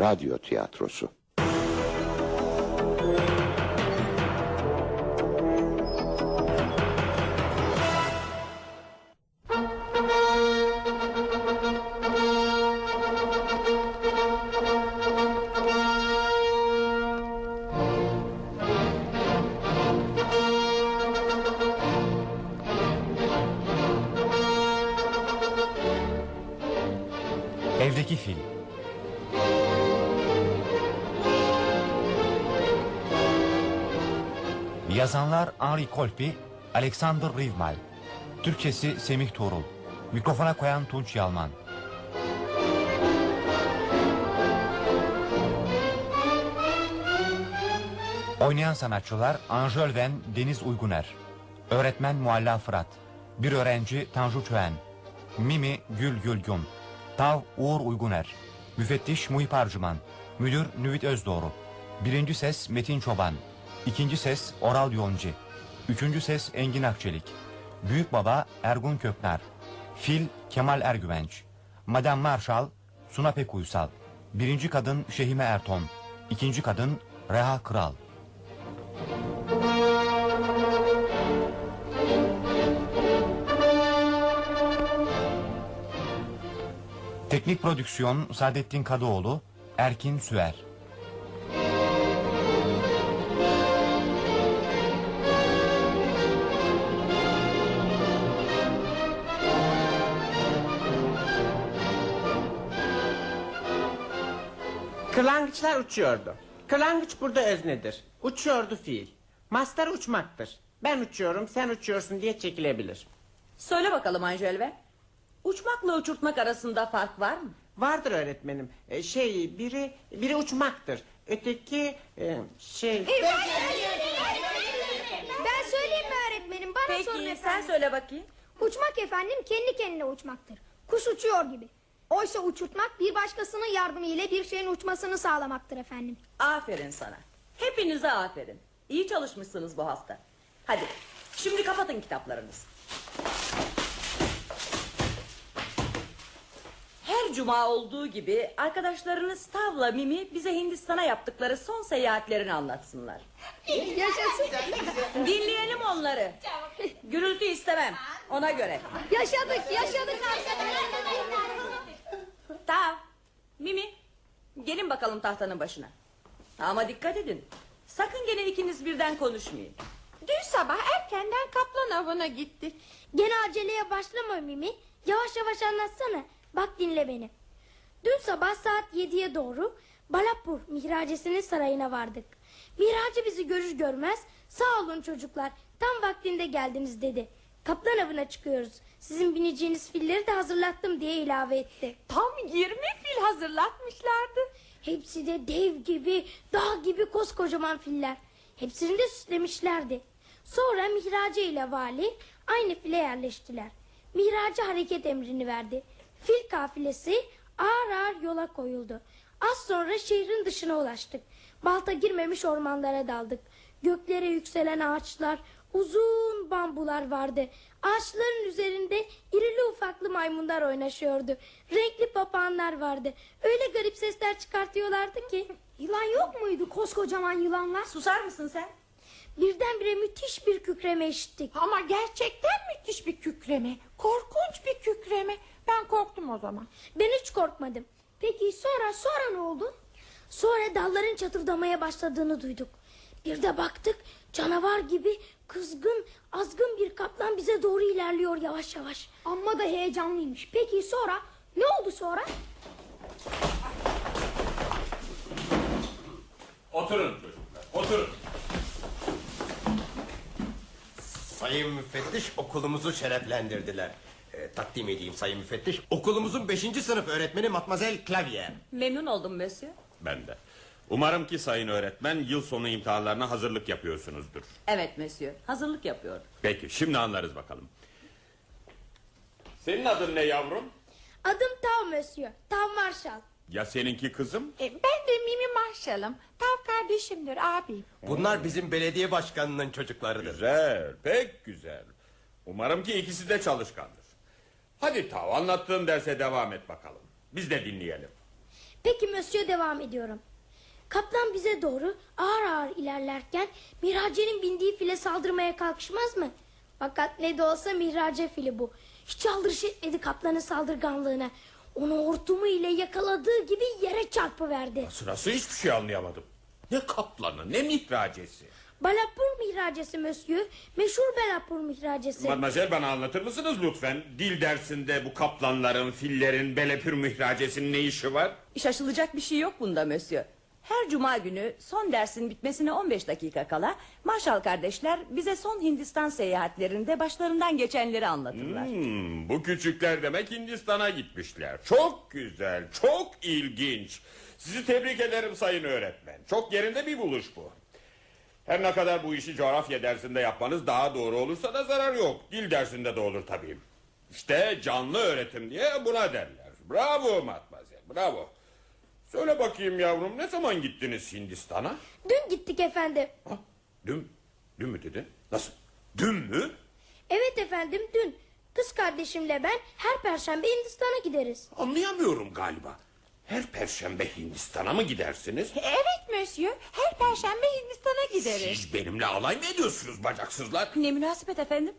radyo tiyatrosu. Henri Kolpi, Alexander Rivmal. Türkçesi Semih Tuğrul. Mikrofona koyan Tunç Yalman. Oynayan sanatçılar Anjol Ven Deniz Uyguner. Öğretmen Mualla Fırat. Bir öğrenci Tanju Çöğen. Mimi Gül Gülgün. Tav Uğur Uyguner. Müfettiş Muhip Arcıman. Müdür Nüvit Özdoğru. Birinci ses Metin Çoban. İkinci ses Oral Yoncu. Üçüncü ses Engin Akçelik. Büyük Baba Ergun Köknar. Fil Kemal Ergüvenç. Madame Marshall Suna Pek Uysal. Birinci kadın Şehime Erton. İkinci kadın Reha Kral. Teknik prodüksiyon Saadettin Kadıoğlu, Erkin Süer. Kırlangıçlar uçuyordu. Kırlangıç burada öznedir. Uçuyordu fiil. Mastar uçmaktır. Ben uçuyorum sen uçuyorsun diye çekilebilir. Söyle bakalım Anjelve. Uçmakla uçurtmak arasında fark var mı? Vardır öğretmenim. Ee, şey biri biri uçmaktır. Öteki e, şey... Ben söyleyeyim mi öğretmenim? Bana sorun Peki sen efendim. söyle bakayım. Uçmak efendim kendi kendine uçmaktır. Kuş uçuyor gibi. Oysa uçurtmak bir başkasının yardımı ile bir şeyin uçmasını sağlamaktır efendim. Aferin sana. Hepinize aferin. İyi çalışmışsınız bu hafta. Hadi şimdi kapatın kitaplarınızı. Her cuma olduğu gibi arkadaşlarınız Tavla Mimi bize Hindistan'a yaptıkları son seyahatlerini anlatsınlar. Yaşasın. Dinleyelim onları. Gürültü istemem. Ona göre. yaşadık yaşadık arkadaşlar. Tav, Mimi, gelin bakalım tahtanın başına. Ama dikkat edin. Sakın gene ikiniz birden konuşmayın. Dün sabah erkenden kaplan avına gittik. Gene aceleye başlama Mimi. Yavaş yavaş anlatsana. Bak dinle beni. Dün sabah saat 7'ye doğru Balapur Mihracesi'nin sarayına vardık. Mihracı bizi görür görmez sağ olun çocuklar tam vaktinde geldiniz dedi. Kaplan avına çıkıyoruz. Sizin bineceğiniz filleri de hazırlattım diye ilave etti. Tam 20 fil hazırlatmışlardı. Hepsi de dev gibi, dağ gibi koskocaman filler. Hepsini de süslemişlerdi. Sonra Mihrace ile vali aynı file yerleştiler. Mihrace hareket emrini verdi. Fil kafilesi ağır ağır yola koyuldu. Az sonra şehrin dışına ulaştık. Balta girmemiş ormanlara daldık. Göklere yükselen ağaçlar, uzun bambular vardı. Ağaçların üzerinde irili ufaklı maymunlar oynaşıyordu. Renkli papağanlar vardı. Öyle garip sesler çıkartıyorlardı ki. Yılan yok muydu koskocaman yılanlar? Susar mısın sen? Birdenbire müthiş bir kükreme işittik. Ama gerçekten müthiş bir kükreme. Korkunç bir kükreme. Ben korktum o zaman. Ben hiç korkmadım. Peki sonra sonra ne oldu? Sonra dalların çatırdamaya başladığını duyduk. Bir de baktık canavar gibi kızgın azgın bir kaplan bize doğru ilerliyor yavaş yavaş. Amma da heyecanlıymış. Peki sonra ne oldu sonra? Oturun çocuklar, oturun. Sayın müfettiş okulumuzu şereflendirdiler. Ee, takdim edeyim sayın müfettiş. Okulumuzun 5. sınıf öğretmeni Matmazel Clavier. Memnun oldum Monsieur. Ben de. Umarım ki sayın öğretmen yıl sonu imtihanlarına hazırlık yapıyorsunuzdur. Evet Monsieur. Hazırlık yapıyor. Peki şimdi anlarız bakalım. Senin adın ne yavrum? Adım Tav Monsieur. Tav Marshall. Ya seninki kızım? E, ben de Mimi Marshall'ım. Tav kardeşimdir abim. Bunlar bizim belediye başkanının çocuklarıdır. Güzel, pek güzel. Umarım ki ikisi de çalışkandır. Hadi Tav anlattığın derse devam et bakalım. Biz de dinleyelim. Peki Monsieur devam ediyorum. Kaplan bize doğru ağır ağır ilerlerken Mihrace'nin bindiği file saldırmaya kalkışmaz mı? Fakat ne de olsa Mihrace fili bu. Hiç aldırış etmedi kaplanın saldırganlığına. Onu hortumu ile yakaladığı gibi yere çarpıverdi. Sırası hiçbir şey anlayamadım. Ne kaplanı ne mihracesi. Balapur mihracesi Monsieur. Meşhur Balapur mihracesi. Mademoiselle bana anlatır mısınız lütfen? Dil dersinde bu kaplanların, fillerin, belepür mihracesinin ne işi var? Şaşılacak bir şey yok bunda Mösyö. Her cuma günü son dersin bitmesine 15 dakika kala Marshall kardeşler bize son Hindistan seyahatlerinde başlarından geçenleri anlatırlar. Hmm, bu küçükler demek Hindistan'a gitmişler. Çok güzel, çok ilginç. Sizi tebrik ederim sayın öğretmen. Çok yerinde bir buluş bu. Her ne kadar bu işi coğrafya dersinde yapmanız daha doğru olursa da zarar yok. Dil dersinde de olur tabii. İşte canlı öğretim diye buna derler. Bravo matmazel, bravo. Söyle bakayım yavrum ne zaman gittiniz Hindistan'a? Dün gittik efendim. Ha, dün, dün mü dedin? Nasıl? Dün mü? Evet efendim dün. Kız kardeşimle ben her perşembe Hindistan'a gideriz. Anlayamıyorum galiba. Her perşembe Hindistan'a mı gidersiniz? Evet Monsieur. Her perşembe Hindistan'a gideriz. Siz benimle alay mı ediyorsunuz bacaksızlar? Ne münasebet efendim?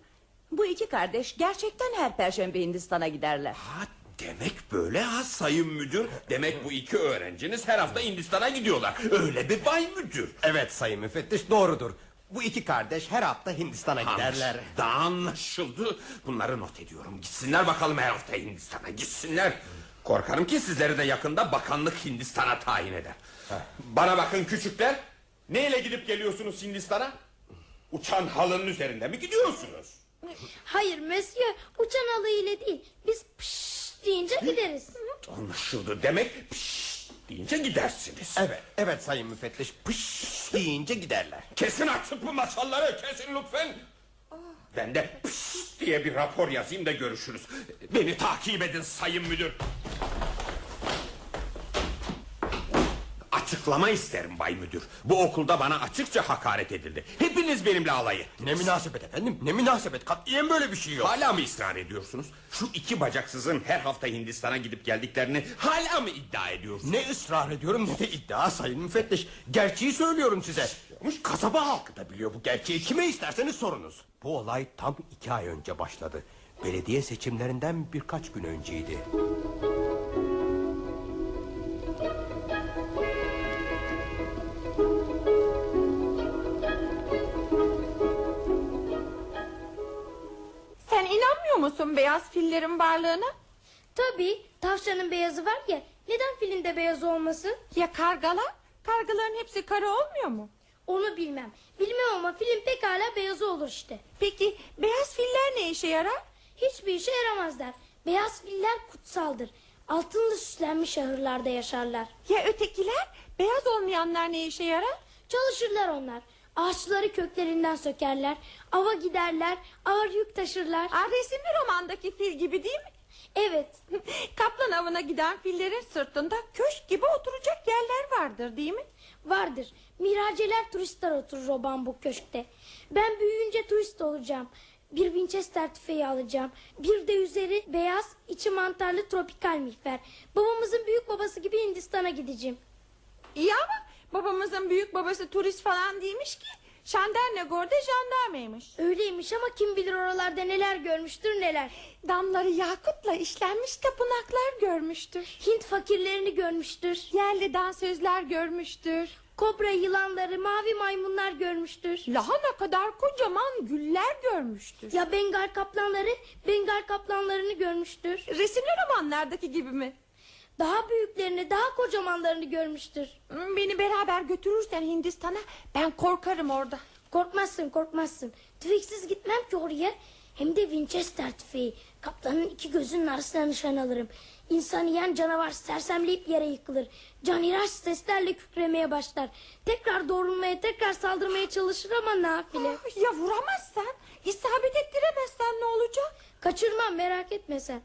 Bu iki kardeş gerçekten her perşembe Hindistan'a giderler. Ha, demek böyle ha sayın müdür. Demek bu iki öğrenciniz her hafta Hindistan'a gidiyorlar. Öyle bir bay müdür. Evet sayın müfettiş doğrudur. Bu iki kardeş her hafta Hindistan'a giderler. Anlaşıldı, anlaşıldı. Bunları not ediyorum. Gitsinler bakalım her hafta Hindistan'a gitsinler. Korkarım ki sizleri de yakında bakanlık Hindistan'a tayin eder. Bana bakın küçükler. Neyle gidip geliyorsunuz Hindistan'a? Uçan halının üzerinde mi gidiyorsunuz? Hayır Monsieur uçan halı ile değil. Biz pış deyince gideriz. Anlaşıldı demek pişt deyince gidersiniz. Evet, evet sayın müfettiş. Pış deyince giderler. Kesin artık bu masalları kesin lütfen. Ben de pişt diye bir rapor yazayım da görüşürüz. Beni takip edin sayın müdür. Açıklama isterim bay müdür. Bu okulda bana açıkça hakaret edildi. Hepiniz benimle alay ettiniz. Ne münasebet efendim, ne münasebet. Katiyen böyle bir şey yok. Hala mı ısrar ediyorsunuz? Şu iki bacaksızın her hafta Hindistan'a gidip geldiklerini hala mı iddia ediyorsunuz? Ne ısrar ediyorum ne de iddia sayın müfettiş. Gerçeği söylüyorum size. Kasaba halkı da biliyor bu gerçeği. Kime isterseniz sorunuz. Bu olay tam iki ay önce başladı. Belediye seçimlerinden birkaç gün önceydi. Sen inanmıyor musun beyaz fillerin varlığına? Tabii tavşanın beyazı var ya neden filinde beyaz olmasın? Ya kargalar? Kargaların hepsi kara olmuyor mu? Onu bilmem. Bilmem ama film pekala beyazı olur işte. Peki beyaz filler ne işe yarar? Hiçbir işe yaramazlar. Beyaz filler kutsaldır. Altınlı süslenmiş ahırlarda yaşarlar. Ya ötekiler? Beyaz olmayanlar ne işe yarar? Çalışırlar onlar. Ağaçları köklerinden sökerler. Ava giderler. Ağır yük taşırlar. Aa, resimli romandaki fil gibi değil mi? Evet. Kaplan avına giden fillerin sırtında köşk gibi oturacak yerler vardır değil mi? Vardır. Miraceler turistler oturur o bambu köşkte. Ben büyüyünce turist olacağım. Bir Winchester tüfeği alacağım. Bir de üzeri beyaz, içi mantarlı tropikal miğfer. Babamızın büyük babası gibi Hindistan'a gideceğim. İyi ama babamızın büyük babası turist falan değilmiş ki. Şandernegor'da jandarmaymış. Öyleymiş ama kim bilir oralarda neler görmüştür neler. Damları yakutla işlenmiş tapınaklar görmüştür. Hint fakirlerini görmüştür. Yerli dansözler görmüştür. Kobra yılanları, mavi maymunlar görmüştür. Lahana kadar kocaman güller görmüştür. Ya Bengal kaplanları, Bengal kaplanlarını görmüştür. Resimli romanlardaki gibi mi? Daha büyüklerini, daha kocamanlarını görmüştür. Hmm, Beni beraber götürürsen Hindistan'a ben korkarım orada. Korkmazsın, korkmazsın. Tüfeksiz gitmem ki oraya. Hem de Winchester tüfeği. Kaplanın iki gözünün arasına nişan alırım. İnsanı yiyen canavar sersemleyip yere yıkılır. Caniraç seslerle kükremeye başlar. Tekrar doğrulmaya, tekrar saldırmaya çalışır ama nafile. Ah, Ya vuramazsan, isabet ettiremezsen ne olacak? Kaçırmam merak etme sen.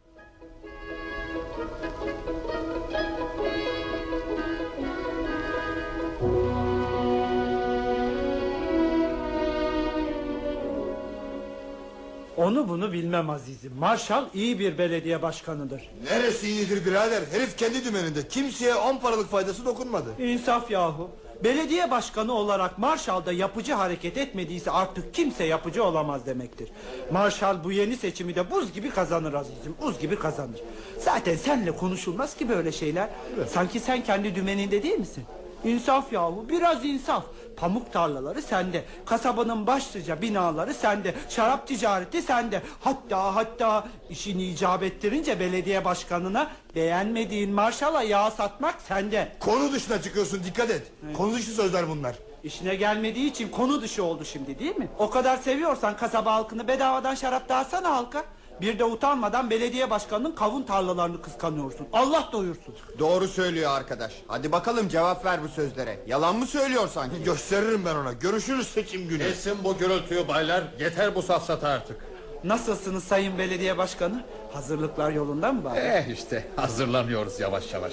Onu bunu bilmem azizim. Marshall iyi bir belediye başkanıdır. Neresi iyidir birader? Herif kendi dümeninde. Kimseye on paralık faydası dokunmadı. İnsaf yahu. Belediye başkanı olarak Marshall da yapıcı hareket etmediyse artık kimse yapıcı olamaz demektir. Marshall bu yeni seçimi de buz gibi kazanır azizim. Buz gibi kazanır. Zaten senle konuşulmaz ki böyle şeyler. Sanki sen kendi dümeninde değil misin? İnsaf yahu biraz insaf. Pamuk tarlaları sende. Kasabanın başlıca binaları sende. Şarap ticareti sende. Hatta hatta işini icap ettirince belediye başkanına beğenmediğin marşala yağ satmak sende. Konu dışına çıkıyorsun dikkat et. Konu dışı sözler bunlar. İşine gelmediği için konu dışı oldu şimdi değil mi? O kadar seviyorsan kasaba halkını bedavadan şarap dağıtsana halka. Bir de utanmadan belediye başkanının kavun tarlalarını kıskanıyorsun. Allah doyursun. Doğru söylüyor arkadaş. Hadi bakalım cevap ver bu sözlere. Yalan mı söylüyor sanki? Gösteririm ben ona. Görüşürüz seçim günü. Kesin bu gürültüyü baylar. Yeter bu safsata artık. Nasılsınız sayın belediye başkanı? Hazırlıklar yolunda mı bari? Eh işte hazırlanıyoruz yavaş yavaş.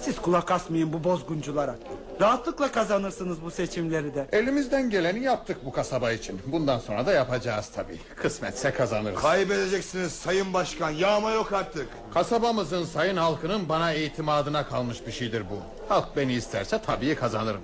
Siz kulak asmayın bu bozgunculara. Rahatlıkla kazanırsınız bu seçimleri de. Elimizden geleni yaptık bu kasaba için. Bundan sonra da yapacağız tabii. Kısmetse kazanırız. Kaybedeceksiniz sayın başkan. Yağma yok artık. Kasabamızın sayın halkının bana itimadına kalmış bir şeydir bu. Halk beni isterse tabii kazanırım.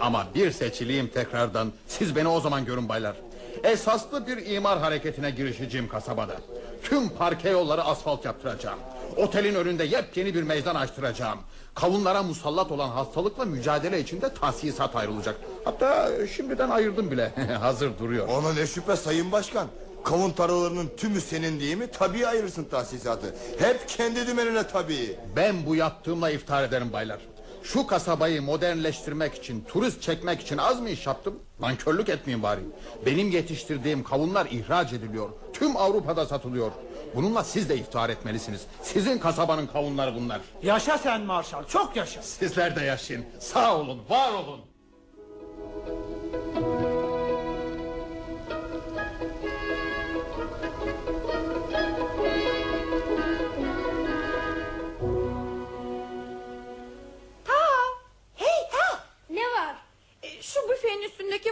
Ama bir seçileyim tekrardan. Siz beni o zaman görün baylar. Esaslı bir imar hareketine girişeceğim kasabada. Tüm parke yolları asfalt yaptıracağım. Otelin önünde yepyeni bir meydan açtıracağım. Kavunlara musallat olan hastalıkla mücadele içinde tahsisat ayrılacak. Hatta şimdiden ayırdım bile. Hazır duruyor. Ona ne şüphe sayın başkan. Kavun tarlalarının tümü senin değil mi? Tabii ayırırsın tahsisatı. Hep kendi dümenine tabii. Ben bu yaptığımla iftihar ederim baylar. Şu kasabayı modernleştirmek için, turist çekmek için az mı iş yaptım? Nankörlük etmeyin bari. Benim yetiştirdiğim kavunlar ihraç ediliyor. Tüm Avrupa'da satılıyor. Bununla siz de iftihar etmelisiniz. Sizin kasabanın kavunları bunlar. Yaşa sen Marshall çok yaşa. Sizler de yaşayın. Sağ olun, var olun.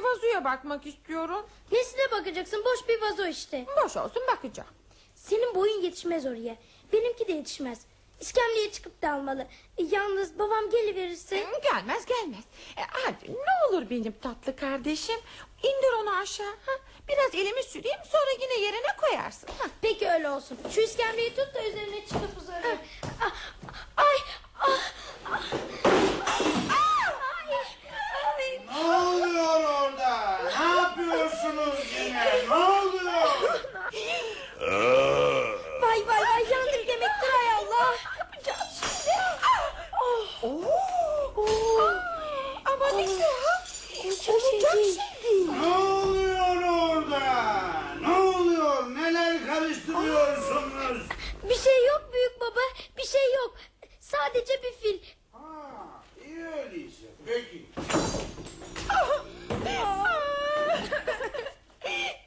Vazoya bakmak istiyorum. Nesine bakacaksın? Boş bir vazo işte. Boş olsun bakacağım. Senin boyun yetişmez oraya. Benimki de yetişmez. İskemleye çıkıp da almalı. E, yalnız babam geliverirse... Gelmez gelmez. E, hadi ne olur benim tatlı kardeşim. İndir onu aşağı. Ha? Biraz elimi süreyim sonra yine yerine koyarsın. Ha? Peki öyle olsun. Şu iskemleyi tut da üzerine çıkıp uzanayım. Ah, Ay, ah, ah, ay, Ne oluyor orada? Ne yapıyorsunuz yine? Ne oluyor? Vay vay vay yandık demektir hay Allah. Yapacağız şimdi. Oh. Oo. Aman işte ha. Olacak şimdi. Ne oluyor orada? Ne oluyor? Neler karıştırıyorsunuz? Bir şey yok büyük baba. Bir şey yok. Sadece bir fil. Ha, iyi öyleyse. Peki.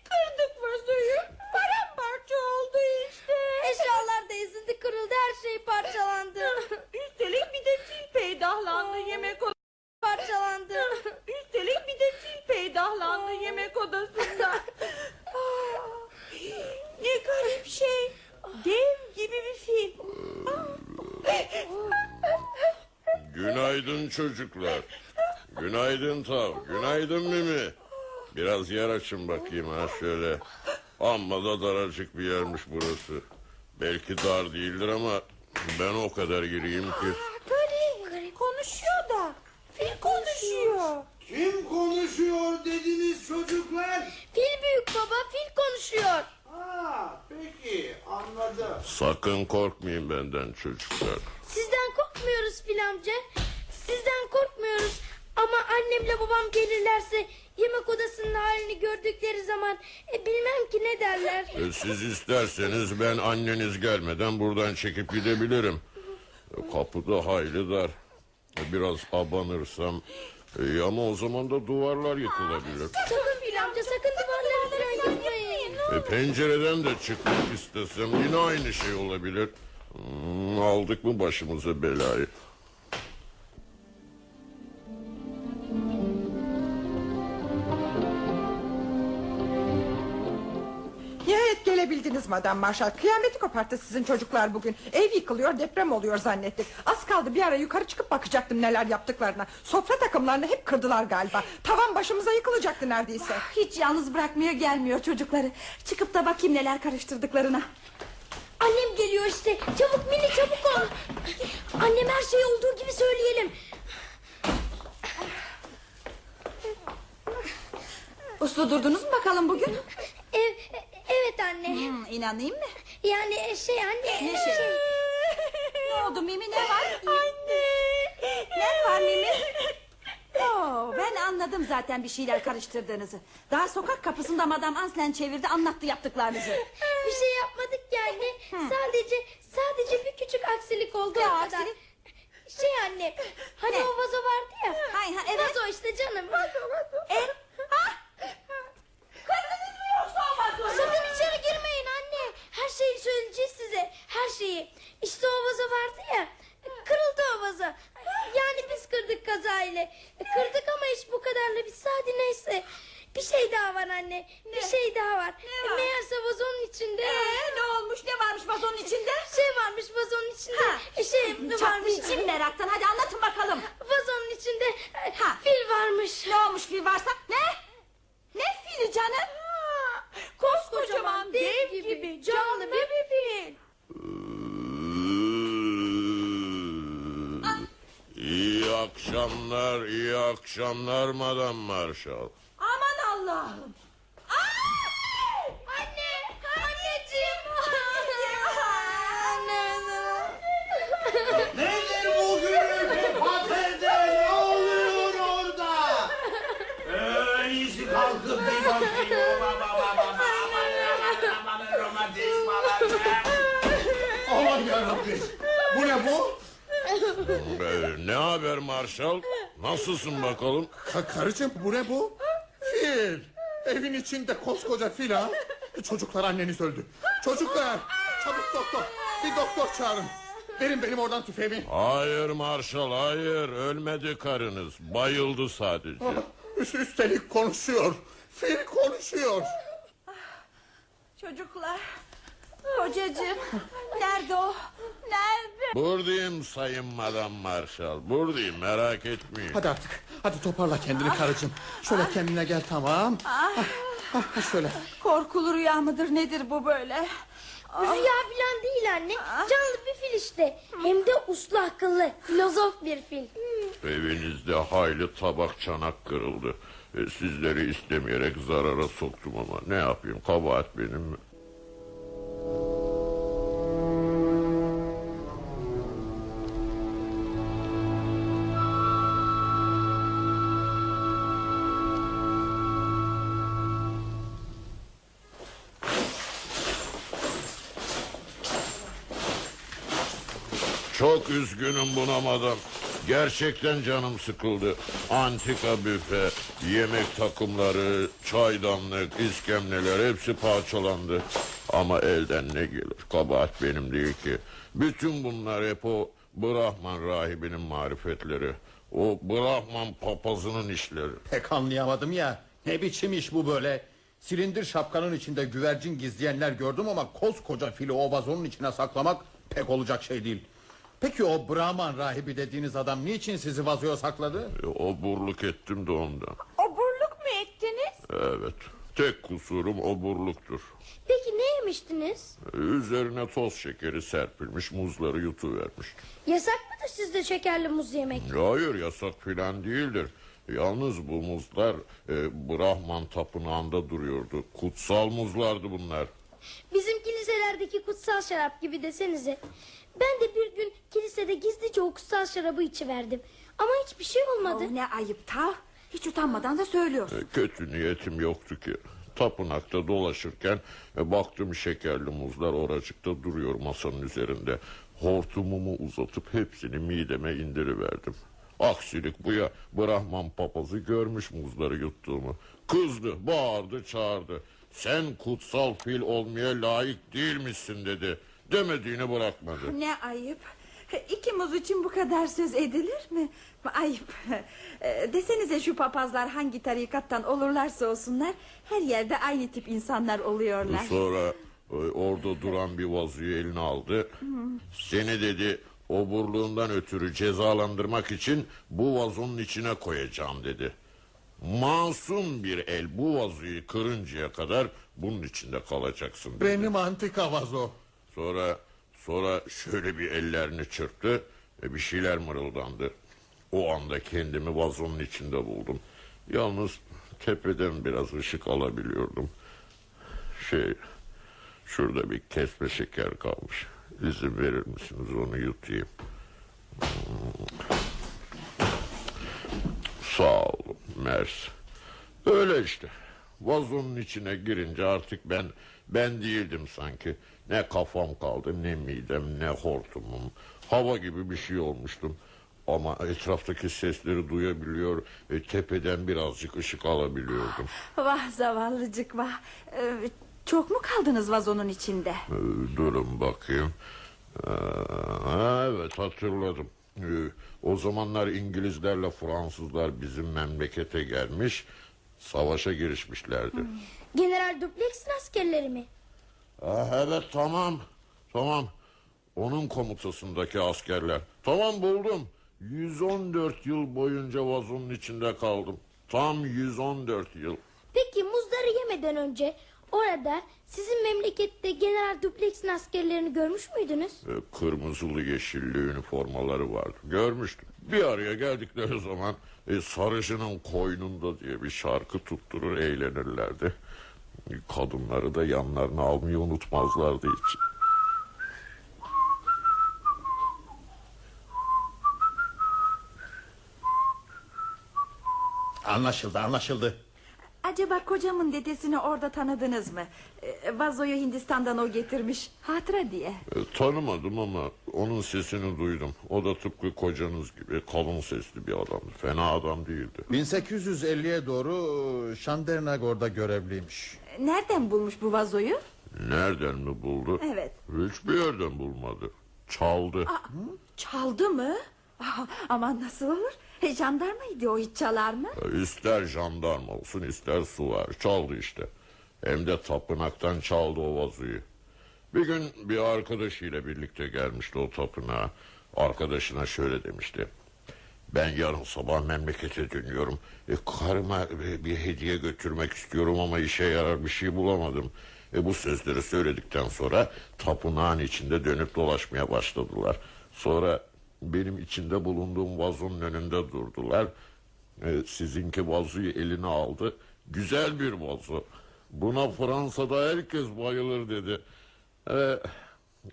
Kırdık vazoyu. Paramparça oldu işte. Eşyalar da ezildi kırıldı her şey parçalandı. Üstelik bir de fil peydahlandı yemek odasında. parçalandı. Üstelik bir de fil peydahlandı yemek odasında. Aa, ne garip şey. Dev gibi bir fil. Günaydın çocuklar. Günaydın Tav. Günaydın Mimi. Biraz yer açın bakayım ha şöyle. Amma da daracık bir yermiş burası. Belki dar değildir ama ben o kadar gireyim ki. Garip. Konuşuyor da. Fil konuşuyor. Kim konuşuyor dediniz çocuklar? Fil büyük baba fil konuşuyor. Ha, peki anladım. Sakın korkmayın benden çocuklar. Babam gelirlerse yemek odasının halini gördükleri zaman e, bilmem ki ne derler. E, siz isterseniz ben anneniz gelmeden buradan çekip gidebilirim. E, kapıda hayli dar. E, biraz abanırsam... e, ama o zaman da duvarlar yıkılabilir. Sakın fil amca sakın duvarları falan yıkmayın. E, pencereden de çıkmak istesem yine aynı şey olabilir. Hmm, aldık mı başımıza belayı? Gelebildiniz Madam Marshall. Kıyameti koparttı sizin çocuklar bugün. Ev yıkılıyor deprem oluyor zannettik. Az kaldı bir ara yukarı çıkıp bakacaktım neler yaptıklarına. Sofra takımlarını hep kırdılar galiba. Tavan başımıza yıkılacaktı neredeyse. Hiç yalnız bırakmaya gelmiyor çocukları. Çıkıp da bakayım neler karıştırdıklarına. Annem geliyor işte. Çabuk Mini çabuk ol. Annem her şeyi olduğu gibi söyleyelim. Uslu durdunuz mu bakalım bugün? Ev, evet anne. Hmm, inanayım mı? Yani şey anne. Ne şey? Ne oldu Mimi ne var? Anne. Ne var Mimi? Oo, ben anladım zaten bir şeyler karıştırdığınızı. Daha sokak kapısında Madame Anslen çevirdi anlattı yaptıklarınızı. Bir şey yapmadık yani. Sadece sadece bir küçük aksilik oldu kadar. aksilik? Şey anne. Hani Ne? o vazo vardı ya. Hay, ha, evet. Vazo işte canım. E, ha? Kırdınız mı yoksa o vazoyu? Sakın içeri girmeyin anne. Her şeyi söyleyeceğiz size. Her şeyi. İşte o vazo vardı ya. Kırıldı o vazo. Yani biz kırdık kazayla. Kırdık ama hiç bu kadarla bir hadi neyse. Bir şey daha var anne. Bir şey daha var. var? Meğerse vazonun içinde. Ee, ne olmuş ne varmış vazonun içinde? Şey varmış vazonun içinde. Ha. Şey varmış. Çatlayacağım meraktan hadi anlatın bakalım. Vazonun içinde Ha. fil varmış. Ne olmuş fil varsa? Ne? Ne fili canım? Koskocaman dev gibi canlı bir fil. İyi akşamlar, iyi akşamlar Madam Marshall. Aman Allah'ım. Anne, anneciğim. Nedir bu gürültü paterde ne oluyor orada? Ee, iyisi kalkıp bir bakayım. Baba baba baba aman aman romatizmalar. Aman yarabbim. Bu ne bu? Ee, ne haber Marshall? Nasılsın bakalım? Ka- karıcığım bu ne bu? Fil. Evin içinde koskoca fil ha. Çocuklar anneniz öldü. Çocuklar çabuk doktor. Bir doktor çağırın. Verin benim oradan tüfeğimi. Hayır Marshall, hayır. Ölmedi karınız. Bayıldı sadece. Üst üstelik konuşuyor. Fil konuşuyor. Çocuklar. Kocacığım. Nerede o? Nerede? Buradayım sayın Madam Marshall. Buradayım merak etmeyin. Hadi artık. Hadi toparla kendini karıcığım. Şöyle kendine gel tamam. Ah, Ah, ah, şöyle. korkulu rüya mıdır nedir bu böyle? Rüya falan değil anne. Canlı bir fil işte. Hem de uslu akıllı. Filozof bir fil. Evinizde hayli tabak çanak kırıldı. E, Sizleri istemeyerek zarara soktum ama ne yapayım kabahat benim mi? Çok üzgünüm buna madam. Gerçekten canım sıkıldı. Antika büfe, yemek takımları, çaydanlık, iskemleler hepsi parçalandı. Ama elden ne gelir? Kabahat benim değil ki. Bütün bunlar hep o Brahman rahibinin marifetleri. O Brahman papazının işleri. Pek anlayamadım ya. Ne biçim iş bu böyle? Silindir şapkanın içinde güvercin gizleyenler gördüm ama koskoca fili o vazonun içine saklamak pek olacak şey değil. Peki o Brahman rahibi dediğiniz adam niçin sizi vazoya sakladı? E, Oburluk ettim de ondan. Oburluk mu ettiniz? Evet. Tek kusurum oburluktur. Peki ne yemiştiniz? E, Üzerine toz şekeri serpilmiş muzları yutuvermiştim. Yasak mıdır sizde şekerli muz yemek? Hayır yasak filan değildir. Yalnız bu muzlar e, Brahman tapınağında duruyordu. Kutsal muzlardı bunlar. Bizim kiliselerdeki kutsal şarap gibi desenize. Ben de bir gün kilisede gizlice o kutsal şarabı içiverdim. Ama hiçbir şey olmadı. Oh, ne ayıp ta. Hiç utanmadan da söylüyorsun. E, kötü niyetim yoktu ki. Tapınakta dolaşırken e, baktım şekerli muzlar oracıkta duruyor masanın üzerinde. Hortumumu uzatıp hepsini mideme indiriverdim. Aksilik bu ya Brahman papazı görmüş muzları yuttuğumu. Kızdı, bağırdı, çağırdı. Sen kutsal fil olmaya layık değil misin dedi. Demediğini bırakmadı. Ne ayıp. İki muz için bu kadar söz edilir mi? Ayıp. E, Desenize şu papazlar hangi tarikattan olurlarsa olsunlar... ...her yerde aynı tip insanlar oluyorlar. Sonra e, orada duran bir vazoyu eline aldı. Seni dedi oburluğundan ötürü cezalandırmak için bu vazonun içine koyacağım dedi. Masum bir el bu vazoyu kırıncaya kadar bunun içinde kalacaksın dedi. Benim antika vazo. Sonra sonra şöyle bir ellerini çırptı ve bir şeyler mırıldandı. O anda kendimi vazonun içinde buldum. Yalnız tepeden biraz ışık alabiliyordum. Şey şurada bir kesme şeker kalmış. İzin verir misiniz onu yutayım? Sağ olun Mers. Öyle işte. Vazonun içine girince artık ben ben değildim sanki. Ne kafam kaldı, ne midem, ne hortumum. Hava gibi bir şey olmuştum. Ama etraftaki sesleri duyabiliyor, e, tepeden birazcık ışık alabiliyordum. Vah zavallıcık vah. Ee, çok mu kaldınız vazonun içinde? Ee, Durun bakayım. Ee, evet hatırladım. Ee, o zamanlar İngilizlerle Fransızlar bizim memlekete gelmiş, savaşa girişmişlerdi. General Duplex'in askerleri mi? Ah, evet tamam, tamam. Onun komutasındaki askerler. Tamam buldum. 114 yıl boyunca vazonun içinde kaldım. Tam 114 yıl. Peki muzları yemeden önce orada sizin memlekette General Duplex'in askerlerini görmüş müydünüz? Ee, Kırmızılı yeşilli üniformaları vardı. Görmüştüm. Bir araya geldikleri zaman e, sarışının koynunda diye bir şarkı tutturur eğlenirlerdi. Kadınları da yanlarına almayı unutmazlardı hiç. Anlaşıldı anlaşıldı. Acaba kocamın dedesini orada tanıdınız mı? Ee, vazoyu Hindistan'dan o getirmiş. Hatıra diye. E, tanımadım ama onun sesini duydum. O da tıpkı kocanız gibi kalın sesli bir adamdı. Fena adam değildi. 1850'ye doğru Şandernagor'da görevliymiş. Nereden bulmuş bu vazoyu? Nereden mi buldu? Evet. Hiçbir yerden bulmadı. Çaldı. Çaldı mı? Ah, aman nasıl olur? E, jandarmaydı o hiç çalar mı? İster jandarma olsun ister suvar çaldı işte. Hem de tapınaktan çaldı o vazoyu. Bir gün bir arkadaşıyla birlikte gelmişti o tapınağa. Arkadaşına şöyle demişti. Ben yarın sabah memlekete dönüyorum. E, karıma bir- bir hediye götürmek istiyorum ama işe yarar bir şey bulamadım. E, bu sözleri söyledikten sonra tapınağın içinde dönüp dolaşmaya başladılar. Sonra benim içinde bulunduğum vazonun önünde durdular. E, sizinki vazoyu eline aldı. Güzel bir vazo. Buna Fransa'da herkes bayılır dedi. E,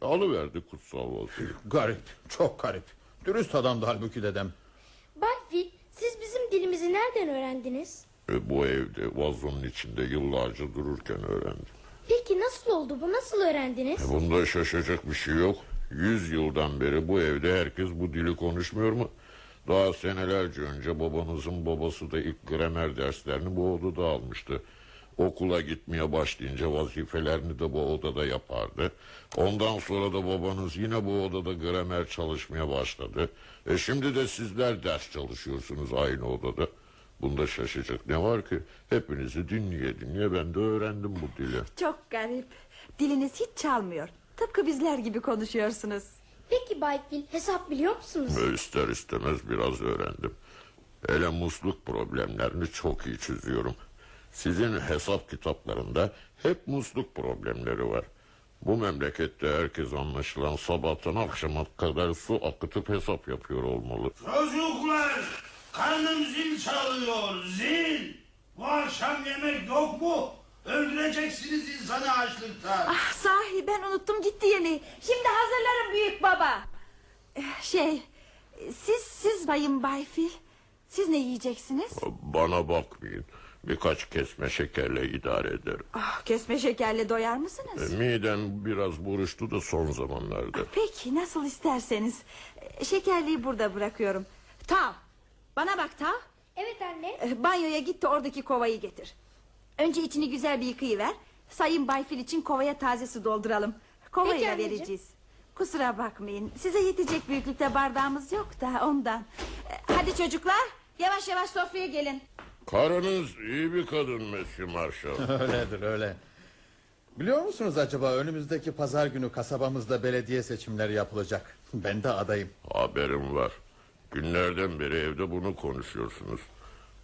alıverdi kutsal vazoyu. Garip çok garip. Dürüst adamdı halbuki dedem. Bay Fil siz bizim dilimizi nereden öğrendiniz? E, bu evde vazonun içinde yıllarca dururken öğrendim. Peki nasıl oldu bu nasıl öğrendiniz? E, bunda şaşacak bir şey yok. Yüz yıldan beri bu evde herkes bu dili konuşmuyor mu? Daha senelerce önce babanızın babası da ilk gramer derslerini bu odada almıştı. Okula gitmeye başlayınca vazifelerini de bu odada yapardı. Ondan sonra da babanız yine bu odada gramer çalışmaya başladı. E şimdi de sizler ders çalışıyorsunuz aynı odada. Bunda şaşacak ne var ki? Hepinizi dinleye dinleye ben de öğrendim bu dili. Çok garip. Diliniz hiç çalmıyor. Tıpkı bizler gibi konuşuyorsunuz. Peki Bay Fil hesap biliyor musunuz? Ve ister istemez biraz öğrendim. Hele musluk problemlerini çok iyi çözüyorum. Sizin hesap kitaplarında hep musluk problemleri var. Bu memlekette herkes anlaşılan sabahtan akşama kadar su akıtıp hesap yapıyor olmalı. Çocuklar karnım zil çalıyor zil. Bu akşam yemek yok mu? Öldüreceksiniz insanı açlıktan. Ah sahi ben unuttum gitti yemeği. Şimdi hazırlarım büyük baba. Eh, Şey siz siz bayım Bay Fil. Siz ne yiyeceksiniz? Bana bakmayın. Birkaç kesme şekerle idare ederim. Ah, kesme şekerle doyar E, mısınız? midem biraz buruştu da son zamanlarda. Peki nasıl isterseniz. Eh, Şekerliği burada bırakıyorum. Tav bana bak Tav. Evet anne. Eh, Banyoya git de oradaki kovayı getir. Önce içini güzel bir yıkayıver. Sayın Bayfil için kovaya taze su dolduralım. Kovayla Peki anneciğim. vereceğiz. Kusura bakmayın. Size yetecek büyüklükte bardağımız yok da ondan. Eh, Hadi çocuklar yavaş yavaş sofraya gelin. Karınız iyi bir kadın Mesut Marshall. Öyledir öyle. Biliyor musunuz acaba önümüzdeki pazar günü kasabamızda belediye seçimleri yapılacak. Ben de adayım. Haberim var. Günlerden beri evde bunu konuşuyorsunuz.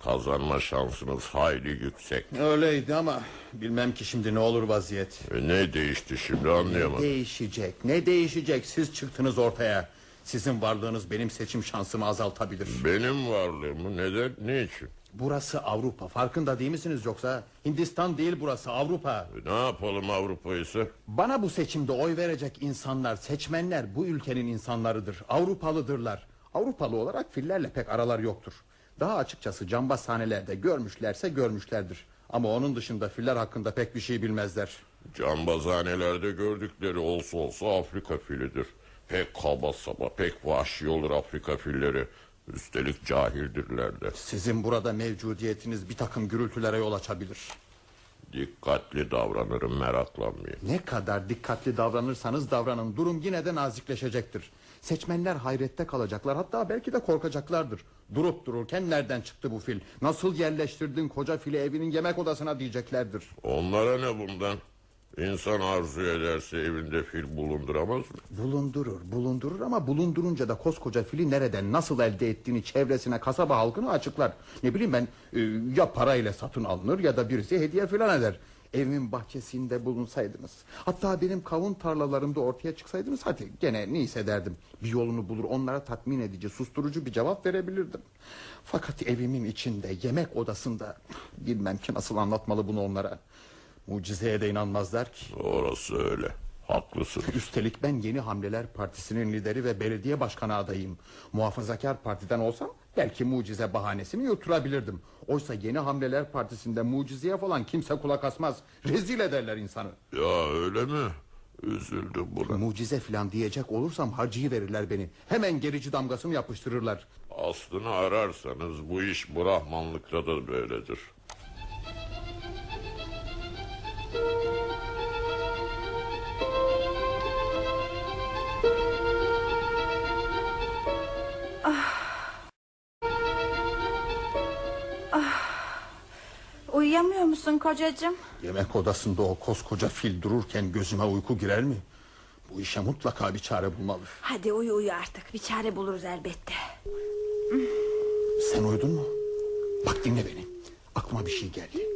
Kazanma şansınız hayli yüksek. Öyleydi ama bilmem ki şimdi ne olur vaziyet. E ne değişti şimdi Ne anlayamadım. değişecek ne değişecek siz çıktınız ortaya. Sizin varlığınız benim seçim şansımı azaltabilir. Benim varlığımı neden ne için? Burası Avrupa farkında değil misiniz yoksa? Hindistan değil burası Avrupa. E ne yapalım Avrupa ise? Bana bu seçimde oy verecek insanlar, seçmenler bu ülkenin insanlarıdır. Avrupalıdırlar. Avrupalı olarak fillerle pek aralar yoktur. Daha açıkçası cambaz sahnelerde görmüşlerse görmüşlerdir. Ama onun dışında filler hakkında pek bir şey bilmezler. Cambazhanelerde gördükleri olsa olsa Afrika filidir. Pek kaba saba, pek vahşi olur Afrika filleri. Üstelik cahildirler de. Sizin burada mevcudiyetiniz bir takım gürültülere yol açabilir. Dikkatli davranırım meraklanmayın. Ne kadar dikkatli davranırsanız davranın durum yine de nazikleşecektir. Seçmenler hayrette kalacaklar hatta belki de korkacaklardır. Durup dururken nereden çıktı bu fil? Nasıl yerleştirdin koca fili evinin yemek odasına diyeceklerdir. Onlara ne bundan? İnsan arzu ederse evinde fil bulunduramaz mı? Bulundurur bulundurur ama bulundurunca da koskoca fili nereden nasıl elde ettiğini çevresine kasaba halkını açıklar. Ne bileyim ben e, ya parayla satın alınır ya da birisi hediye filan eder. Evimin bahçesinde bulunsaydınız Hatta benim kavun tarlalarımda ortaya çıksaydınız Hadi gene neyse derdim. Bir yolunu bulur onlara tatmin edici Susturucu bir cevap verebilirdim. Fakat evimin içinde yemek odasında Bilmem ki nasıl anlatmalı bunu onlara. Mucizeye de inanmazlar ki. Orası öyle Haklısın Üstelik ben Yeni Hamleler Partisi'nin lideri ve belediye başkanı adayım. Muhafazakar partiden olsam belki mucize bahanesini yutturabilirdim. Oysa Yeni Hamleler Partisi'nde mucizeye falan kimse kulak asmaz. Rezil ederler insanı. Ya öyle mi? Üzüldüm buna. Mucize falan diyecek olursam harcıyı verirler beni. Hemen gerici damgasını yapıştırırlar. Aslını ararsanız bu iş Brahmanlıkta da böyledir. Uyuyamıyor musun kocacığım? Yemek odasında o koskoca fil dururken gözüme uyku girer mi? Bu işe mutlaka bir çare bulmalı. Hadi uyu uyu artık bir çare buluruz elbette. Sen uyudun mu? Bak dinle beni. Aklıma bir şey geldi.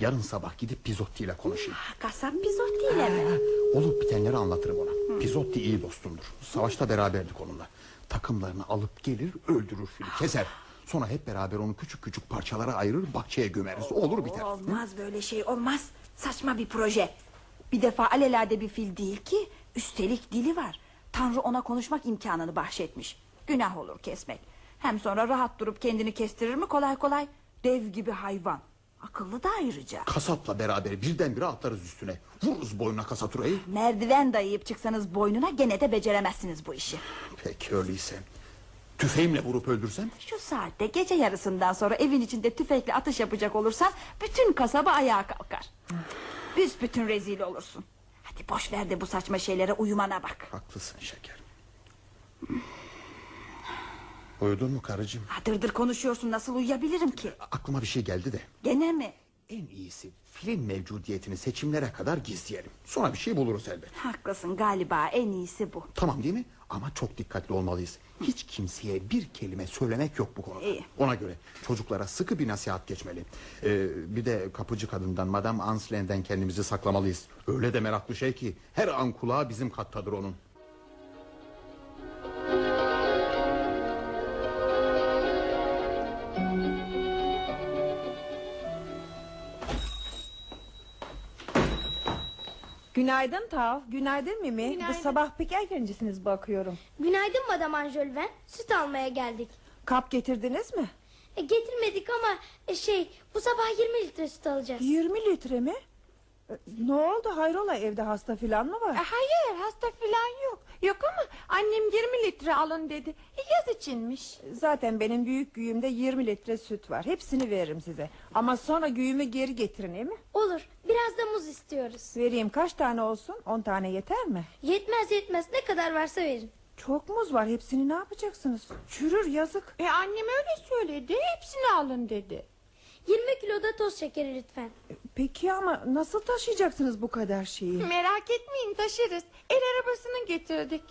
Yarın sabah gidip Pizotti ile konuşayım. Kasap Pizotti ile mi? Olup bitenleri anlatırım ona. Pizotti iyi dostumdur. Savaşta beraberdik onunla. Takımlarını alıp gelir öldürür fili keser. Sonra hep beraber onu küçük küçük parçalara ayırır bahçeye gömeriz. Olur biter. Olmaz böyle şey olmaz. Saçma bir proje. Bir defa alelade bir fil değil ki. Üstelik dili var. Tanrı ona konuşmak imkanını bahşetmiş. Günah olur kesmek. Hem sonra rahat durup kendini kestirir mi kolay kolay? Dev gibi hayvan. Akıllı da ayrıca. Kasapla beraber birdenbire atlarız üstüne. Vururuz boynuna kasaturayı. Merdiven dayayıp çıksanız boynuna gene de beceremezsiniz bu işi. Peki öyleyse. Tüfeğimle vurup öldürsem? Şu saatte gece yarısından sonra evin içinde tüfekle atış yapacak olursan bütün kasaba ayağa kalkar. Büsbütün rezil olursun. Hadi boş ver de bu saçma şeylere uyumana bak. Haklısın şekerim. Uyudun mu karıcığım? Ha, Dırdır konuşuyorsun nasıl uyuyabilirim ki? Aklıma bir şey geldi de. Gene mi? En iyisi film mevcudiyetini seçimlere kadar gizleyelim. Sonra bir şey buluruz elbet. Haklısın galiba en iyisi bu. Tamam değil mi? Ama çok dikkatli olmalıyız. Hiç kimseye bir kelime söylemek yok bu konuda. İyi. Ona göre çocuklara sıkı bir nasihat geçmeli. Ee, bir de kapıcı kadından Madame Anslen'den kendimizi saklamalıyız. Öyle de meraklı şey ki her an kulağı bizim kattadır onun. Günaydın Tav, günaydın Mimi. Günaydın. Bu sabah pek erkencisiniz bakıyorum. Günaydın Madame Anjolven. Süt almaya geldik. Kap getirdiniz mi? E, getirmedik ama e, şey bu sabah 20 litre süt alacağız. 20 litre mi? E, Ne oldu hayrola evde hasta filan mı var? E, Hayır hasta falan yok. Yok ama annem 20 litre alın dedi. E, Yaz içinmiş. Zaten benim büyük güğümde 20 litre süt var. Hepsini veririm size. Ama sonra güğümü geri getirin değil mi? Olur. Biraz da muz istiyoruz. Vereyim kaç tane olsun? 10 tane yeter mi? Yetmez yetmez ne kadar varsa verin. Çok muz var hepsini ne yapacaksınız? Çürür yazık. E annem öyle söyledi. Hepsini alın dedi. 20 kilo da toz şekeri lütfen. Peki ama nasıl taşıyacaksınız bu kadar şeyi? Merak etmeyin taşırız. El arabasını getirdik.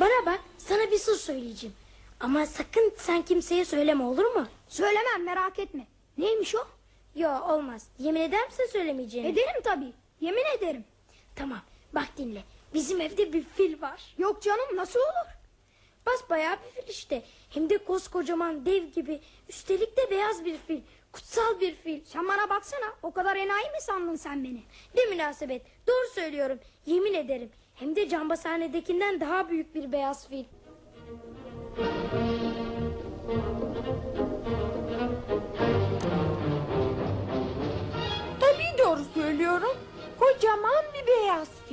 Bana bak sana bir sır söyleyeceğim. Ama sakın sen kimseye söyleme olur mu? Söylemem merak etme. Neymiş o? Yo olmaz. Yemin eder misin söylemeyeceğini? Ederim tabii. Yemin ederim. Tamam bak dinle. Bizim evde bir fil var. Yok canım nasıl olur? Basbayağı bir fil işte. Hem de koskocaman dev gibi. Üstelik de beyaz bir fil. Kutsal bir fil. Sen bana baksana. O kadar enayi mi sandın sen beni? Ne münasebet. Doğru söylüyorum. Yemin ederim. Hem de cambazhanedekinden daha büyük bir beyaz fil. Tabii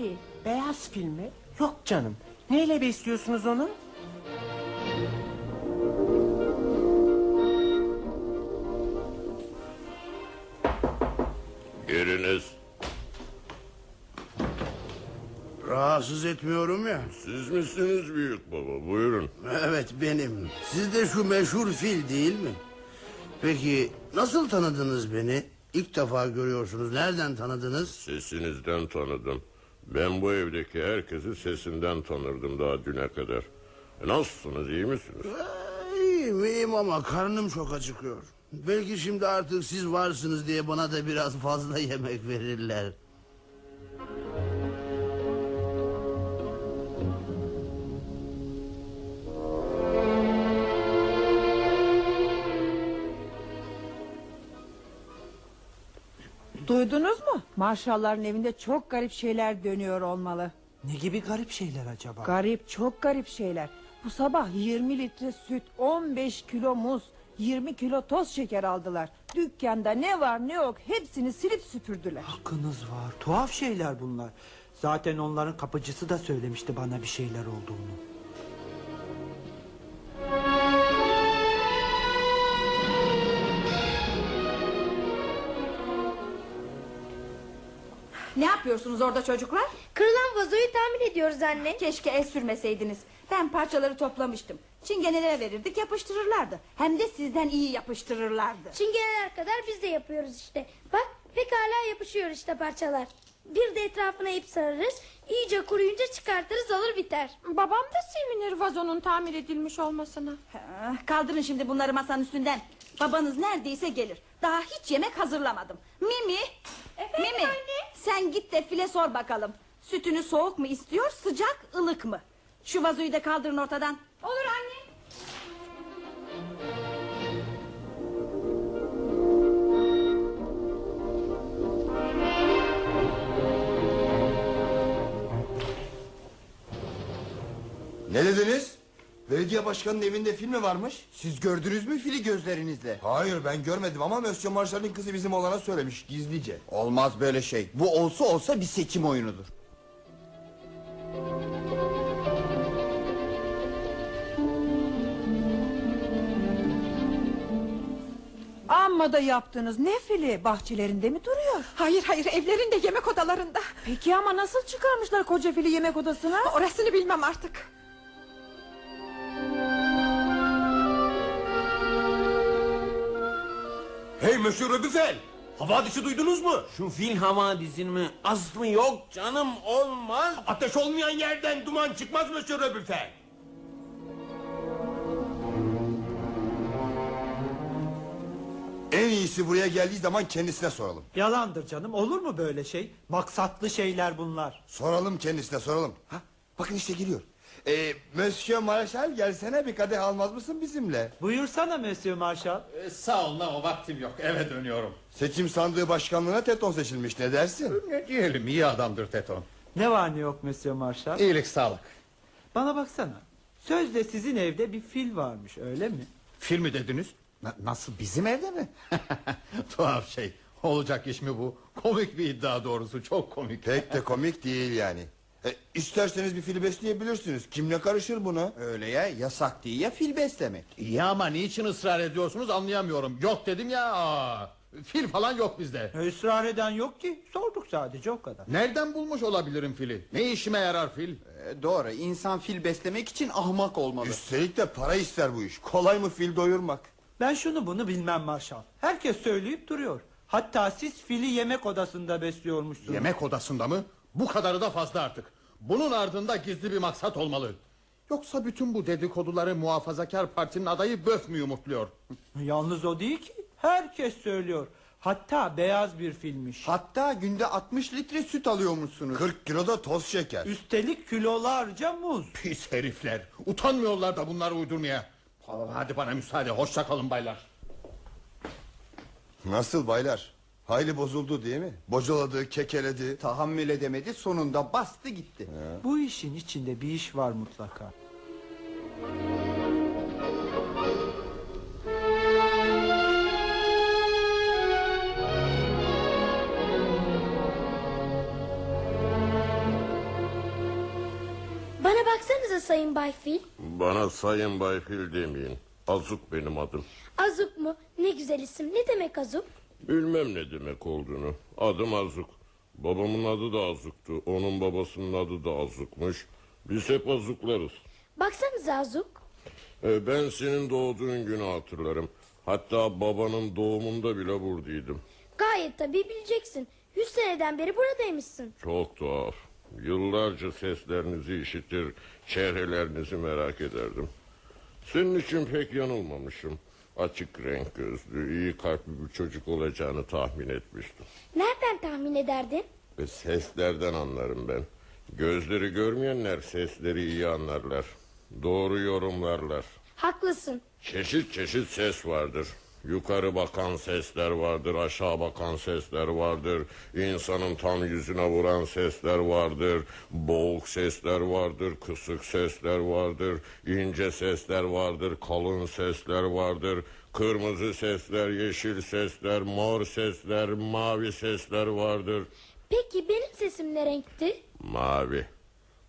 beyaz fil. Beyaz fil mi? Yok canım. Neyle besliyorsunuz onu? Giriniz. Rahatsız etmiyorum ya. Siz misiniz büyük baba? Buyurun. Evet benim. Siz de şu meşhur fil değil mi? Peki nasıl tanıdınız beni? İlk defa görüyorsunuz. Nereden tanıdınız? Sesinizden tanıdım. Ben bu evdeki herkesi sesinden tanırdım daha düne kadar. E, nasılsınız iyi misiniz? İyiyim iyiyim ama karnım çok acıkıyor. Belki şimdi artık siz varsınız diye bana da biraz fazla yemek verirler. Duydunuz mu? Marşalların evinde çok garip şeyler dönüyor olmalı. Ne gibi garip şeyler acaba? Garip, çok garip şeyler. Bu sabah 20 litre süt, 15 kilo muz, 20 kilo toz şeker aldılar. Dükkanda ne var ne yok hepsini silip süpürdüler. Hakkınız var. Tuhaf şeyler bunlar. Zaten onların kapıcısı da söylemişti bana bir şeyler olduğunu. Ne yapıyorsunuz orada çocuklar? Kırılan vazoyu tamir ediyoruz anne. Keşke el sürmeseydiniz. Ben parçaları toplamıştım. Çingenelere verirdik yapıştırırlardı. Hem de sizden iyi yapıştırırlardı. Çingeneler kadar biz de yapıyoruz işte. Bak pekala yapışıyor işte parçalar. Bir de etrafına ip sararız. İyice kuruyunca çıkartırız olur biter. Babam da sevinir vazonun tamir edilmiş olmasına. Kaldırın şimdi bunları masanın üstünden. Babanız neredeyse gelir. Daha hiç yemek hazırlamadım. Mimi. Mimi. Sen git de file sor bakalım. Sütünü soğuk mu istiyor sıcak ılık mı? Şu vazoyu da kaldırın ortadan. Olur anne. Ne dediniz? Belediye başkanının evinde film mi varmış? Siz gördünüz mü fili gözlerinizle? Hayır ben görmedim ama Monsieur Marshall'in kızı bizim olana söylemiş gizlice. Olmaz böyle şey. Bu olsa olsa bir seçim oyunudur. Amma da yaptınız. Ne fili? Bahçelerinde mi duruyor? Hayır hayır evlerinde yemek odalarında. Peki ama nasıl çıkarmışlar koca fili yemek odasına? Orasını bilmem artık. Hey Monsieur Röbüfel! Havadisi duydunuz mu? Şu fil havadisin mi? Az mı yok canım olmaz. Ateş olmayan yerden duman çıkmaz Monsieur Röbüfel. En iyisi buraya geldiği zaman kendisine soralım. Yalandır canım olur mu böyle şey? Maksatlı şeyler bunlar. Soralım kendisine soralım. Ha, bakın işte geliyor. Ee, Monsieur Marshall gelsene bir kadeh almaz mısın bizimle? Buyursana Monsieur Marshall. Ee, sağ olun ama vaktim yok eve dönüyorum. Seçim sandığı başkanlığına Teton seçilmiş ne dersin? Ne diyelim iyi adamdır Teton. Ne var ne yok Monsieur Marshall? İyilik sağlık. Bana baksana. Sözde sizin evde bir fil varmış öyle mi? Fil mi dediniz? Na- nasıl bizim evde mi? Tuhaf şey. Olacak iş mi bu? Komik bir iddia doğrusu çok komik. Pek de komik değil yani. E, isterseniz bir fili besleyebilirsiniz. Kim ne karışır buna? Öyle ya yasak değil ya fil beslemek. İyi ama niçin ısrar ediyorsunuz anlayamıyorum. Yok dedim ya. Aa. Fil falan yok bizde. Israr eden yok ki sorduk sadece o kadar. Nereden bulmuş olabilirim fili? Ne işime yarar fil? Ee, doğru insan fil beslemek için ahmak olmalı. Üstelik de para ister bu iş. Kolay mı fil doyurmak? Ben şunu bunu bilmem Marşal. Herkes söyleyip duruyor. Hatta siz fili yemek odasında besliyormuşsunuz. Yemek odasında mı? Bu kadarı da fazla artık. Bunun ardında gizli bir maksat olmalı. Yoksa bütün bu dedikoduları muhafazakar partinin adayı böf mü yumurtluyor? Yalnız o değil ki. Herkes söylüyor. Hatta beyaz bir filmiş. Hatta günde 60 litre süt alıyormuşsunuz. 40 kilo da toz şeker. Üstelik kilolarca muz. Pis herifler. Utanmıyorlar da bunları uydurmaya. Hadi bana müsaade. Hoşça kalın baylar. Nasıl baylar? Hayli bozuldu değil mi? Bocaladı, kekeledi. Tahammül edemedi sonunda bastı gitti. Bu işin içinde bir iş var mutlaka. Bana baksanıza Sayın Bay Fil. Bana Sayın Bay Fil demeyin. Azuk benim adım. Azuk mu? Ne güzel isim. Ne demek Azuk? Bilmem ne demek olduğunu. Adım Azuk. Babamın adı da Azuk'tu. Onun babasının adı da Azuk'muş. Biz hep Azuklarız. Baksanıza Azuk. Ee, ben senin doğduğun günü hatırlarım. Hatta babanın doğumunda bile buradaydım. Gayet tabii bileceksin. Yüz seneden beri buradaymışsın. Çok tuhaf. Yıllarca seslerinizi işitir, çehrelerinizi merak ederdim. Senin için pek yanılmamışım. Açık renk gözlü, iyi kalpli bir çocuk olacağını tahmin etmiştim. Nereden tahmin ederdin? Ve seslerden anlarım ben. Gözleri görmeyenler sesleri iyi anlarlar. Doğru yorumlarlar. Haklısın. Çeşit çeşit ses vardır. Yukarı bakan sesler vardır, aşağı bakan sesler vardır. İnsanın tam yüzüne vuran sesler vardır. Boğuk sesler vardır, kısık sesler vardır. ince sesler vardır, kalın sesler vardır. Kırmızı sesler, yeşil sesler, mor sesler, mavi sesler vardır. Peki benim sesim ne renkti? Mavi.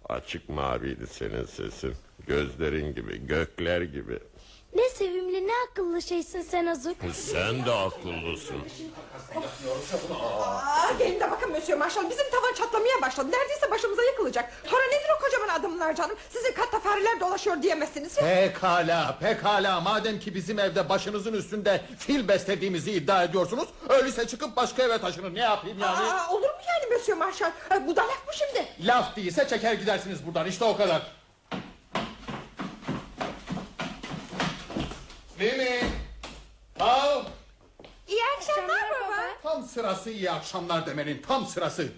Açık maviydi senin sesin. Gözlerin gibi, gökler gibi. Ne sevimli ne akıllı şeysin sen Azuk. Sen de akıllısın. Aa, gelin de bakın Monsieur Marshall bizim tavan çatlamaya başladı. Neredeyse başımıza yıkılacak. Sonra nedir o kocaman adımlar canım? Sizin katta fareler dolaşıyor diyemezsiniz ya. Pekala, pekala. Madem ki bizim evde başınızın üstünde fil beslediğimizi iddia ediyorsunuz... ...öyleyse çıkıp başka eve taşının. Ne yapayım yani? Aa, olur mu yani Monsieur Marshall? Ee, bu da laf mı şimdi? Laf değilse çeker gidersiniz buradan. İşte o kadar. Mimi! Al! İyi akşamlar baba. Tam sırası iyi akşamlar demenin tam sırası.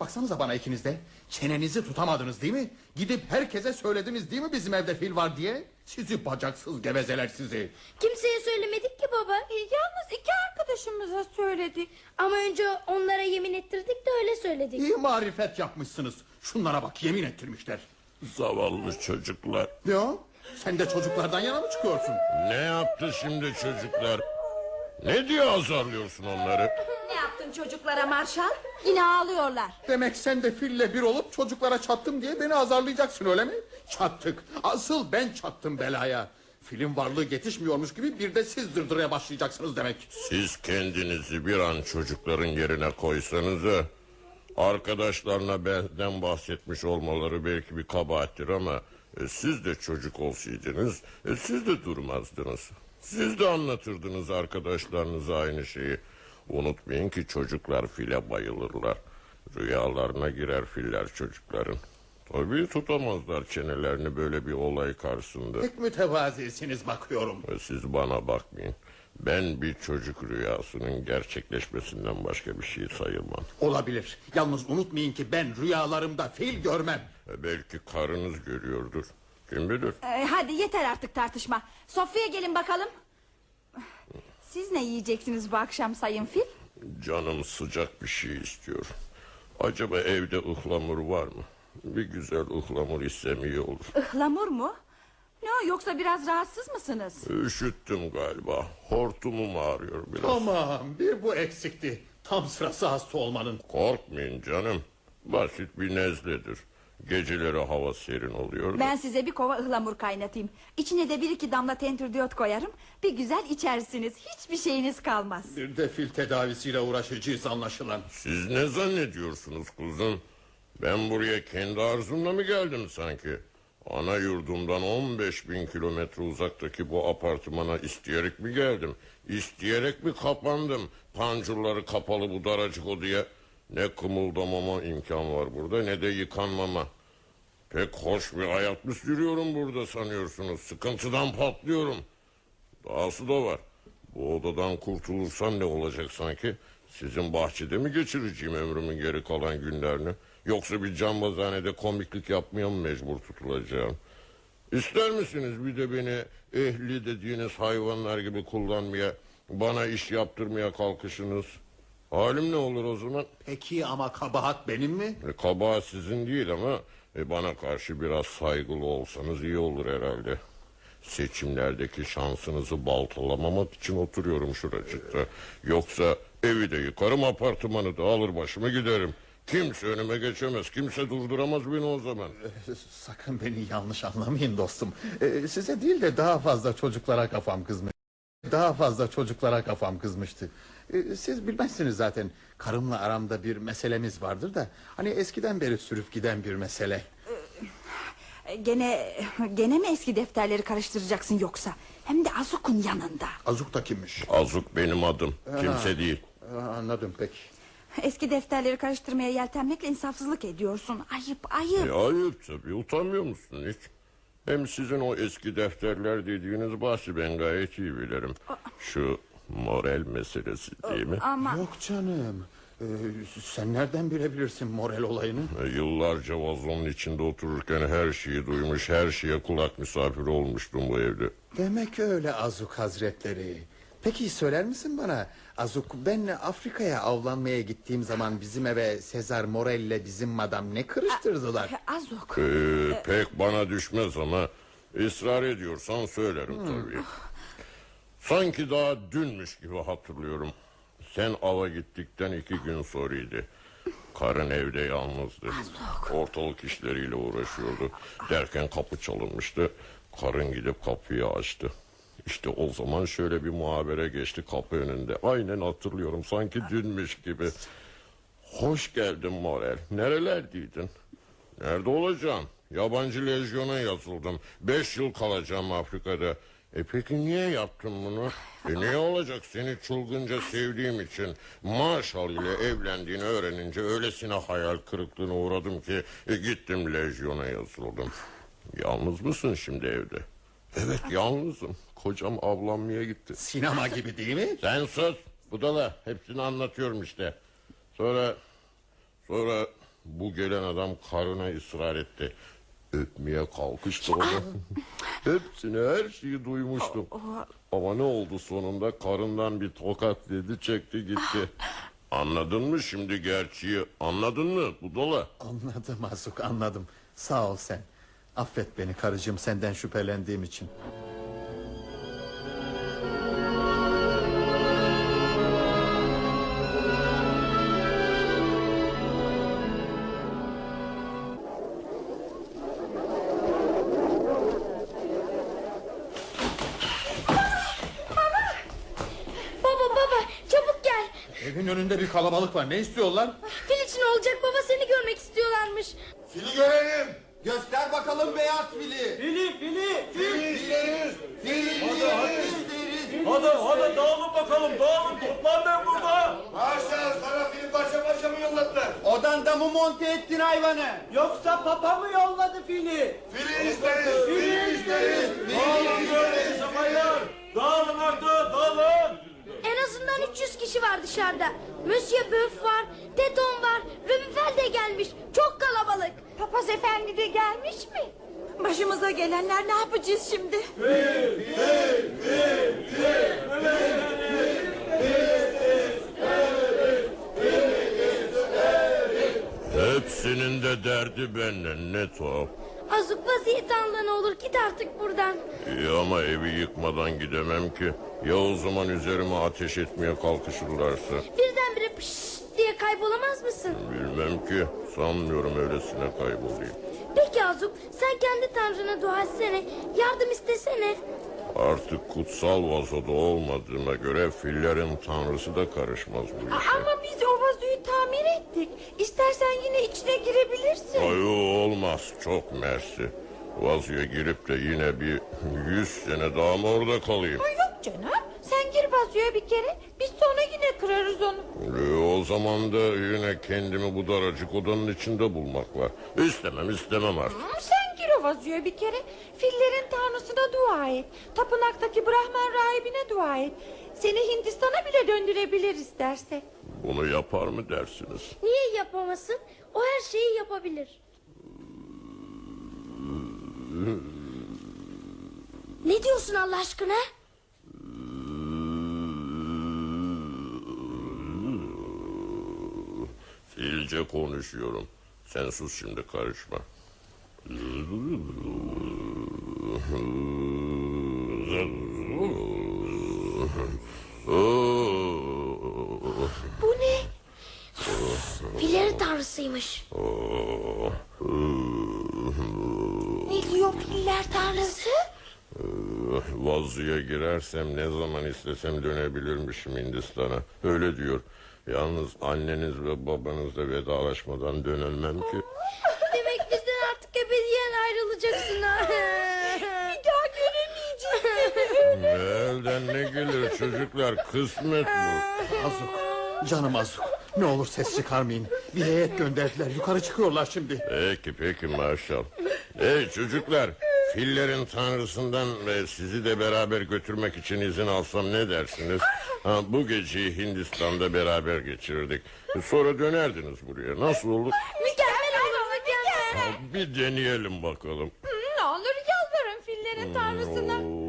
Baksanıza bana ikiniz de. Çenenizi tutamadınız değil mi? Gidip herkese söylediniz değil mi bizim evde fil var diye? Sizi bacaksız gevezeler sizi. Kimseye söylemedik ki baba. E, yalnız iki arkadaşımıza söyledik. Ama önce onlara yemin ettirdik de öyle söyledik. İyi marifet yapmışsınız. Şunlara bak yemin ettirmişler. Zavallı çocuklar. Ya sen de çocuklardan yana mı çıkıyorsun? Ne yaptı şimdi çocuklar? Ne diye azarlıyorsun onları? Ne yaptın çocuklara Marşal? Yine ağlıyorlar. Demek sen de fille bir olup çocuklara çattım diye beni azarlayacaksın öyle mi? Çattık. Asıl ben çattım belaya. Filin varlığı yetişmiyormuş gibi bir de siz dırdıraya başlayacaksınız demek. Siz kendinizi bir an çocukların yerine koysanıza... ...arkadaşlarına benden bahsetmiş olmaları belki bir kabahattir ama... e, ...siz de çocuk olsaydınız e, siz de durmazdınız. Siz de anlatırdınız arkadaşlarınıza aynı şeyi. Unutmayın ki çocuklar file bayılırlar. Rüyalarına girer filler çocukların. Tabii tutamazlar çenelerini böyle bir olay karşısında. Pek mütevazisiniz bakıyorum. Ve Siz bana bakmayın. Ben bir çocuk rüyasının gerçekleşmesinden başka bir şey sayılmam. Olabilir. Yalnız unutmayın ki ben rüyalarımda fil görmem. E, Belki karınız görüyordur. Kim bilir? Ee, hadi yeter artık tartışma. Sofraya gelin bakalım. Siz ne yiyeceksiniz bu akşam Sayın Fil? Canım sıcak bir şey istiyor. Acaba evde ıhlamur var mı? Bir güzel ıhlamur istem iyi olur. Ihlamur mu? Ne o, yoksa biraz rahatsız mısınız? Üşüttüm galiba. Hortumum ağrıyor biraz. Tamam bir bu eksikti. Tam sırası hasta olmanın. Korkmayın canım. Basit bir nezledir. Geceleri hava serin oluyor. da. Ben size bir kova ıhlamur kaynatayım. İçine de bir iki damla tentürdiyot koyarım. Bir güzel içersiniz. Hiçbir şeyiniz kalmaz. Bir de fil tedavisiyle uğraşacağız anlaşılan. Siz ne zannediyorsunuz kuzum? Ben buraya kendi arzumla mı geldim sanki? Ana yurdumdan 15 bin kilometre uzaktaki bu apartmana isteyerek mi geldim? İsteyerek mi kapandım? Pancurları kapalı bu daracık odaya. Ne kımıldamama imkan var burada ne de yıkanmama. Pek hoş bir hayat mı sürüyorum burada sanıyorsunuz? Sıkıntıdan patlıyorum. Dahası da var. Bu odadan kurtulursam ne olacak sanki? Sizin bahçede mi geçireceğim ömrümün geri kalan günlerini? Yoksa bir cambazhanede komiklik yapmaya mı mecbur tutulacağım? İster misiniz bir de beni ehli dediğiniz hayvanlar gibi kullanmaya, bana iş yaptırmaya kalkışınız? Halim ne olur o zaman? Peki ama kabahat benim mi? E, kabahat sizin değil ama e, bana karşı biraz saygılı olsanız iyi olur herhalde. Seçimlerdeki şansınızı baltalamamak için oturuyorum şuracıkta. Yoksa evi de yıkarım apartmanı da alır başımı giderim. Kimse önüme geçemez. Kimse durduramaz beni o zaman. Sakın beni yanlış anlamayın dostum. Ee, size değil de daha fazla çocuklara kafam kızmış. Daha fazla çocuklara kafam kızmıştı. Ee, siz bilmezsiniz zaten. Karımla aramda bir meselemiz vardır da. Hani eskiden beri sürüp giden bir mesele. E, Gene gene mi eski defterleri karıştıracaksın yoksa? Hem de Azuk'un yanında. Azuk da kimmiş? Azuk benim adım. Kimse Ha. değil. Ha, anladım peki. Eski defterleri karıştırmaya yeltenmekle insafsızlık ediyorsun. Ayıp ayıp. E, ayıp tabii. Utanmıyor musun hiç? Hem sizin o eski defterler dediğiniz bahsi ben gayet iyi bilirim. Şu moral meselesi değil mi? Ama Yok canım. Ee, sen nereden bilebilirsin moral olayını? E, Yıllarca vazonun içinde otururken her şeyi duymuş, her şeye kulak misafiri olmuştum bu evde. Demek öyle Azuk Hazretleri. Peki söyler misin bana? Azuk ben Afrika'ya avlanmaya gittiğim zaman bizim eve Sezar Morel ile bizim madam ne kırıştırdılar? Azuk. Ee, pek bana düşmez ama ısrar ediyorsan söylerim tabii. Sanki daha dünmüş gibi hatırlıyorum. Sen ava gittikten iki gün sonraydı. Karın evde yalnızdı. Ortalık işleriyle uğraşıyordu. Derken kapı çalınmıştı. Karın gidip kapıyı açtı. İşte o zaman şöyle bir muhabere geçti kapı önünde. Aynen hatırlıyorum sanki dünmüş gibi. Hoş geldin Morel. Nerelerdeydin? Nerede olacağım? Yabancı lejyona yazıldım. Beş yıl kalacağım Afrika'da. E peki niye yaptın bunu? E niye olacak seni çılgınca sevdiğim için Marshall ile evlendiğini öğrenince öylesine hayal kırıklığına uğradım ki e, gittim lejyona yazıldım. Yalnız mısın şimdi evde? Evet yalnızım. Kocam avlanmaya gitti. Sinema gibi değil mi? Sen sus. Budala. Hepsini anlatıyorum işte. Sonra sonra bu gelen adam karına ısrar etti. Öpmeye kalkıştı onu. Hepsini her şeyi duymuştum. Ama ne oldu sonunda karından bir tokat dedi çekti gitti. Anladın mı şimdi gerçeği? Anladın mı Budala? Anladım Azuk anladım. Sağ ol sen. Affet beni karıcığım senden şüphelendiğim için. Baba baba çabuk gel. Evin önünde bir kalabalık var. Ne istiyorlar? Fil için olacak baba seni görmek istiyorlarmış. Fili görelim. Göster bakalım beyaz fili. Fili fili Fil isteriz. Fil isteriz. Hadi hadi dağılın bakalım dağılın toplan ben burada. Maşallah sana fili başa başa mı yolladılar? Odanda mı monte ettin hayvanı? Yoksa papa mı yolladı fili? Fili isteriz. Fili isteriz. Dağılın böyle şamaylar. Dağılın artık dağılın. En azından 300 kişi var dışarıda. Monsieur Böf var, Teton var, Römifel de gelmiş. Çok kalabalık. Papaz efendi de gelmiş mi? Başımıza gelenler ne yapacağız şimdi? Hepsinin de derdi benden ne tuhaf. Azuk vaziyeti anla ne olur git artık buradan. İyi ama evi yıkmadan gidemem ki. Ya o zaman üzerime ateş etmeye kalkışırlarsa? Birdenbire pış diye kaybolamaz mısın? Bilmem ki. Sanmıyorum öylesine kaybolayım. Peki Azuk sen kendi tanrına dua etsene. Yardım istesene. Artık kutsal vazoda olmadığına göre fillerin tanrısı da karışmaz bu işe. Ama biz o vazoyu tamir ettik. İstersen yine içine girebilirsin. Ayo olmaz çok mersi. Vazoya girip de yine bir yüz sene daha mı orada kalayım? Ay yok canım. Sen gir vazoya bir kere. Biz sonra yine kırarız onu. E, o zaman da yine kendimi bu daracık odanın içinde bulmak var. İstemem istemem artık. Hı, Sen gir o vazoya bir kere. Fillerin tanrısına dua et. Tapınaktaki Brahman rahibine dua et. Seni Hindistan'a bile döndürebilir isterse. Bunu yapar mı dersiniz? Niye yapamasın? O her şeyi yapabilir. Ne diyorsun Allah aşkına? Filce konuşuyorum. Sen sus şimdi karışma. Bu ne? Fillerin tanrısıymış. Ne diyor filler tanrısı? Vazıya girersem ne zaman istesem dönebilirmişim Hindistan'a. Öyle diyor. Yalnız anneniz ve babanızla vedalaşmadan dönemem ki. Demek bizden artık ebediyen ayrılacaksın ha. Bir daha göremeyeceğiz seni. Elden ne gelir çocuklar kısmet bu. Azuk. Canım Azuk. Ne olur ses çıkarmayın. Bir heyet gönderdiler. Yukarı çıkıyorlar şimdi. Peki peki maşallah. Hey çocuklar fillerin tanrısından ve sizi de beraber götürmek için izin alsam ne dersiniz? Ha, bu geceyi Hindistan'da beraber geçirirdik. Sonra dönerdiniz buraya. Nasıl olur? Mükemmel olur mükemmel. Ha, bir deneyelim bakalım. Ne olur yalvarın fillerin tanrısına.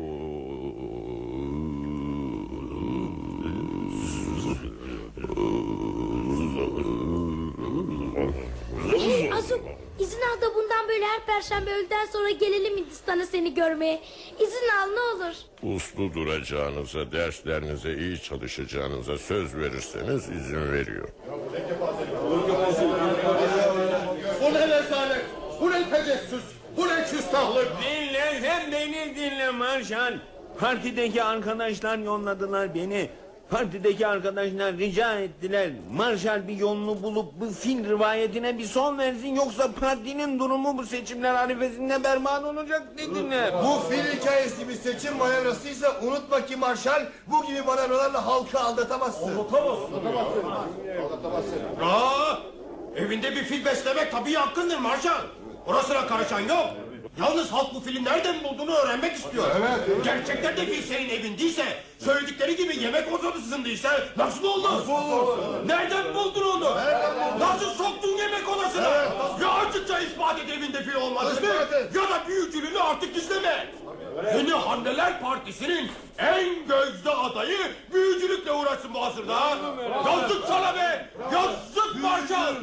Azuk izin al da bundan böyle her perşembe öğleden sonra gelelim Hindistan'a seni görmeye. İzin al ne olur. Uslu duracağınıza, derslerinize iyi çalışacağınıza söz verirseniz izin veriyor. Bu ne rezalet? Bu ne tecessüs? Bu ne küstahlık? Dinle sen beni dinle Marşal. Partideki arkadaşlar yolladılar beni. Partideki arkadaşlar rica ettiler. Marşal bir yolunu bulup bu fil rivayetine bir son versin. Yoksa partinin durumu bu seçimler arifesinde berbat olacak dediler. Bu fil hikayesi bir seçim manevrasıysa unutma ki Marşal bu gibi manevralarla halkı aldatamazsın. Aa, evinde bir fil beslemek tabii hakkındır Marşal. Orasına karışan yok. Yalnız halk bu filin nereden bulduğunu öğrenmek istiyor. Evet. Gerçekten de fil senin evindeyse, söyledikleri gibi yemek odası sızındıysa nasıl oldu? Nasıl olur? Nereden buldun onu? Nasıl soktun yemek odasına? Ya açıkça ispat et evinde fil olmadığını ya da büyücülüğünü artık gizleme. Yeni Hamleler Partisi'nin en gözde adayı büyücülükle uğraşsın bu asırda. Yazık sana be! Yazık Marşal!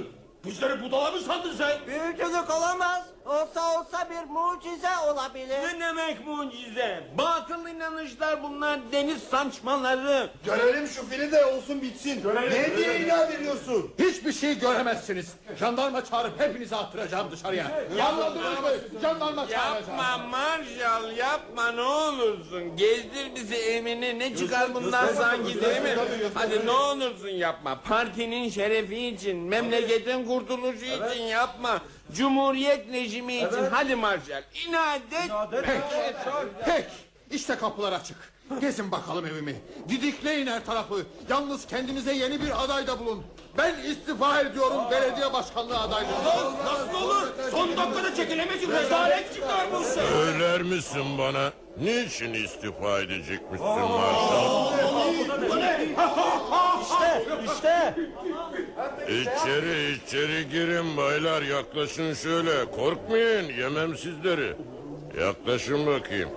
Bizleri budala mı sandın sen? Büyücülük olamaz. Olsa olsa bir mucize olabilir. Ne demek mucize? Batıl inanışlar bunlar deniz saçmaları. Görelim şu fili de olsun bitsin. Ne diye inat ediyorsun? Hiçbir şey göremezsiniz. Jandarma çağırıp hepinizi attıracağım dışarıya. Anladınız mı? Jandarma çağıracağım. Yapma Marshall yapma ne olursun. Gezdir bizi Emine ne çıkar bundan sanki değil mi? Hadi ne olursun yapma. Partinin şerefi için, memleketin kurtuluşu için yapma. Cumhuriyet rejimi için hadi Marshall inat et. Pek, pek. İşte kapılar açık. Gezin bakalım evimi. Didikleyin her tarafı. Yalnız kendinize yeni bir aday da bulun. Ben istifa ediyorum belediye başkanlığı adaylığına. Nasıl olur? Son dakikada çekilemezsin rezalet çıkarmışsın. Söyler misin bana? Niçin istifa edecekmişsin Marşal? İşte, işte. İçeri içeri girin baylar yaklaşın şöyle. Korkmayın yemem sizleri. Yaklaşın bakayım.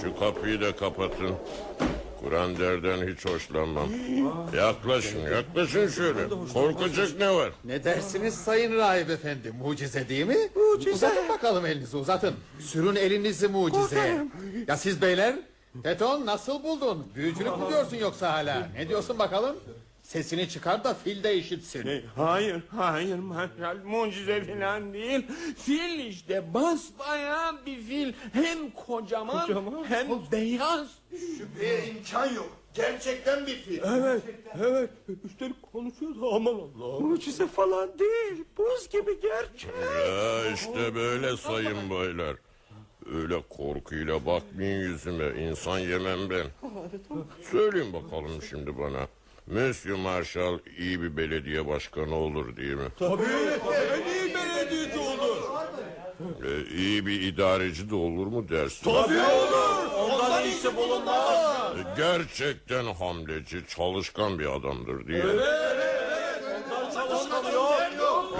Şu kapıyı da kapatın. Kur'an derden hiç hoşlanmam. Yaklaşın yaklaşın şöyle. Korkacak ne var? Ne dersiniz sayın rahip efendi? Mucize değil mi? Mucize. Uzatın bakalım elinizi uzatın. Sürün elinizi mucizeye. Ya siz beyler? Teton nasıl buldun? Büyücülük mü diyorsun yoksa hala? Ne diyorsun bakalım? Sesini çıkar da fil de işitsin. Hayır, hayır Marşal. Mucize falan değil. Fil işte basbayağı bir fil. Hem kocaman, hem beyaz. Şüpheye imkan yok. Gerçekten bir fil. Evet, evet. Üstelik konuşuyor da aman Allah. Mucize falan değil. Buz gibi gerçek. Ya işte böyle sayın baylar. Öyle korkuyla bakmayın yüzüme. İnsan yemem ben. Söyleyin bakalım şimdi bana. Monsieur Marshall iyi bir belediye başkanı olur değil mi? Tabii, en iyi belediyeci olur. Ee, iyi bir idareci de olur mu dersin? Tabii olur. Ondan iyisi bulunmaz. Ee, Gerçekten hamleci, çalışkan bir adamdır değil mi?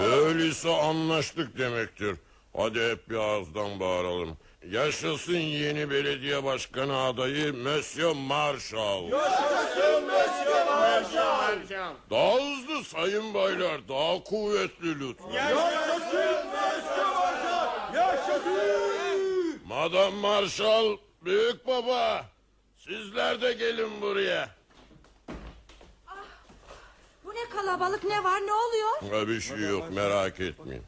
Öyleyse anlaştık demektir. Hadi hep bir ağızdan bağıralım. Yaşasın yeni belediye başkanı adayı Monsieur Marshall. Yaşasın Monsieur Marshall. Daha hızlı sayın baylar, daha kuvvetli lütfen. Yaşasın Monsieur Marshall. Yaşasın. Madam Marshall, büyük baba. Sizler de gelin buraya. Bu ne kalabalık ne var ne oluyor? Bir şey yok merak etmeyin.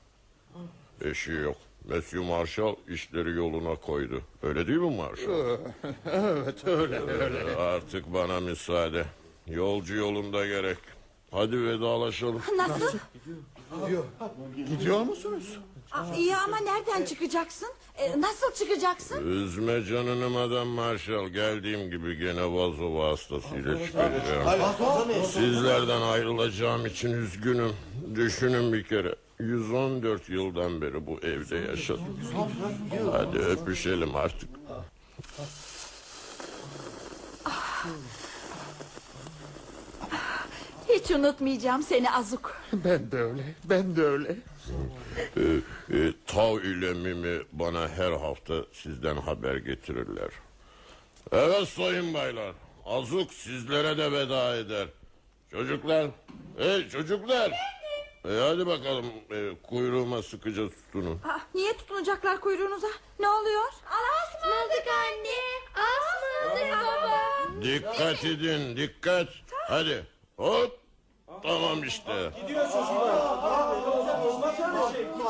Bir şey yok. Monsieur Marshall işleri yoluna koydu. Öyle değil mi Marshall? evet öyle öyle. Ee, Artık bana müsaade. Yolcu yolunda gerek. Hadi vedalaşalım. Nasıl? Gidiyor musunuz? Aa, iyi ama nereden çıkacaksın? Ee, nasıl çıkacaksın? Üzme canını Madam Marshall. Geldiğim gibi gene vazo vasıtasıyla çıkacağım. Sizlerden ayrılacağım için üzgünüm. Düşünün bir kere. 114 yıldan beri bu evde yaşadım. Hadi öpüşelim artık. Hiç unutmayacağım seni Azuk. Ben de öyle, ben de öyle. Ee, e, Tav ile Mimi bana her hafta sizden haber getirirler. Evet sayın baylar. Azuk sizlere de veda eder. Çocuklar, hey çocuklar. E, hadi bakalım e, kuyruğuma sıkıca tutunun. Aa, niye tutunacaklar kuyruğunuza? Ne oluyor? Ismarladık anne. Asmadık baba. Dikkat edin, dikkat. Hadi, hop. Tamam işte.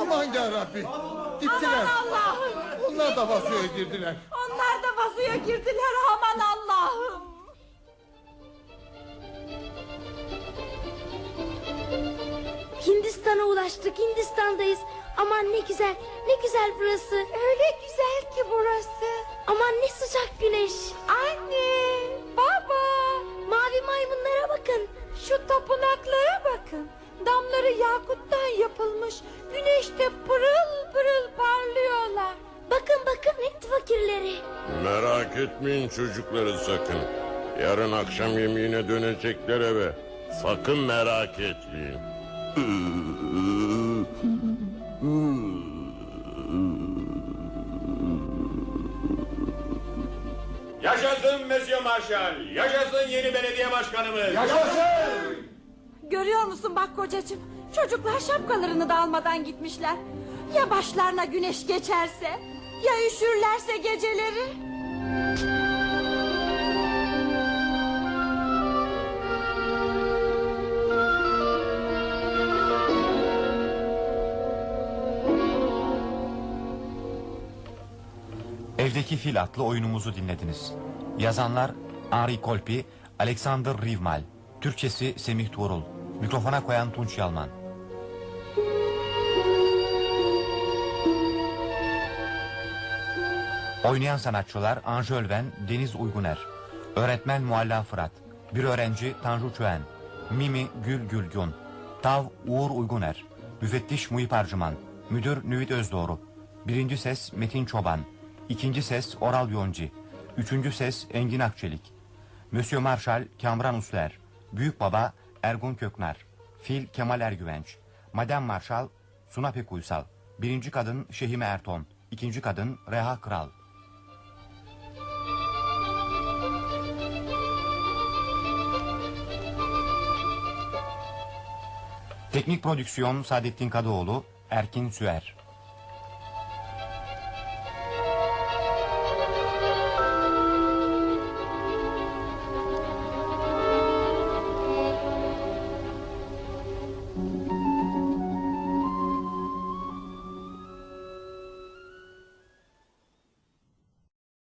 Aman yarabbi. Gittiler. Onlar da vazoya girdiler. Onlar da vazoya girdiler aman Allah'ım. Hindistan'a ulaştık. Hindistan'dayız. Aman ne güzel, ne güzel burası. Öyle güzel ki burası. Aman ne sıcak güneş. Anne, baba. Mavi maymunlara bakın. Şu tapınaklara bakın. Damları yakuttan yapılmış. Güneşte pırıl pırıl parlıyorlar. Bakın bakın Hint fakirleri. Merak etmeyin çocukları sakın. Yarın akşam yemeğine dönecekler eve. Sakın merak etmeyin. Yaşasın Monsieur Marshall. Yaşasın yeni belediye başkanımız. Görüyor musun bak kocacığım? Çocuklar şapkalarını da almadan gitmişler. Ya başlarına güneş geçerse? Ya üşürlerse geceleri? Evdeki Fil adlı oyunumuzu dinlediniz. Yazanlar Henri Kolpi, Alexander Rivmal. Türkçesi Semih Tuğrul. Mikrofona koyan Tunç Yalman. Oynayan sanatçılar Anjö Ölven, Deniz Uyguner. Öğretmen Mualla Fırat. Bir öğrenci Tanju Çöğen. Mimi Gül Gülgün. Tav Uğur Uyguner. Müfettiş Muhip Arcıman. Müdür Nüvit Özdoğru. Birinci ses Metin Çoban. İkinci ses Oral Yonci. Üçüncü ses Engin Akçelik. Monsieur Marshall Kamran Usler. Büyük Baba Ergun Köknar. Fil Kemal Ergüvenç. Madame Marshall Suna Pek Uysal. Birinci kadın Şehime Erton. İkinci kadın Reha Kral. Teknik prodüksiyon Saadettin Kadıoğlu, Erkin Süer.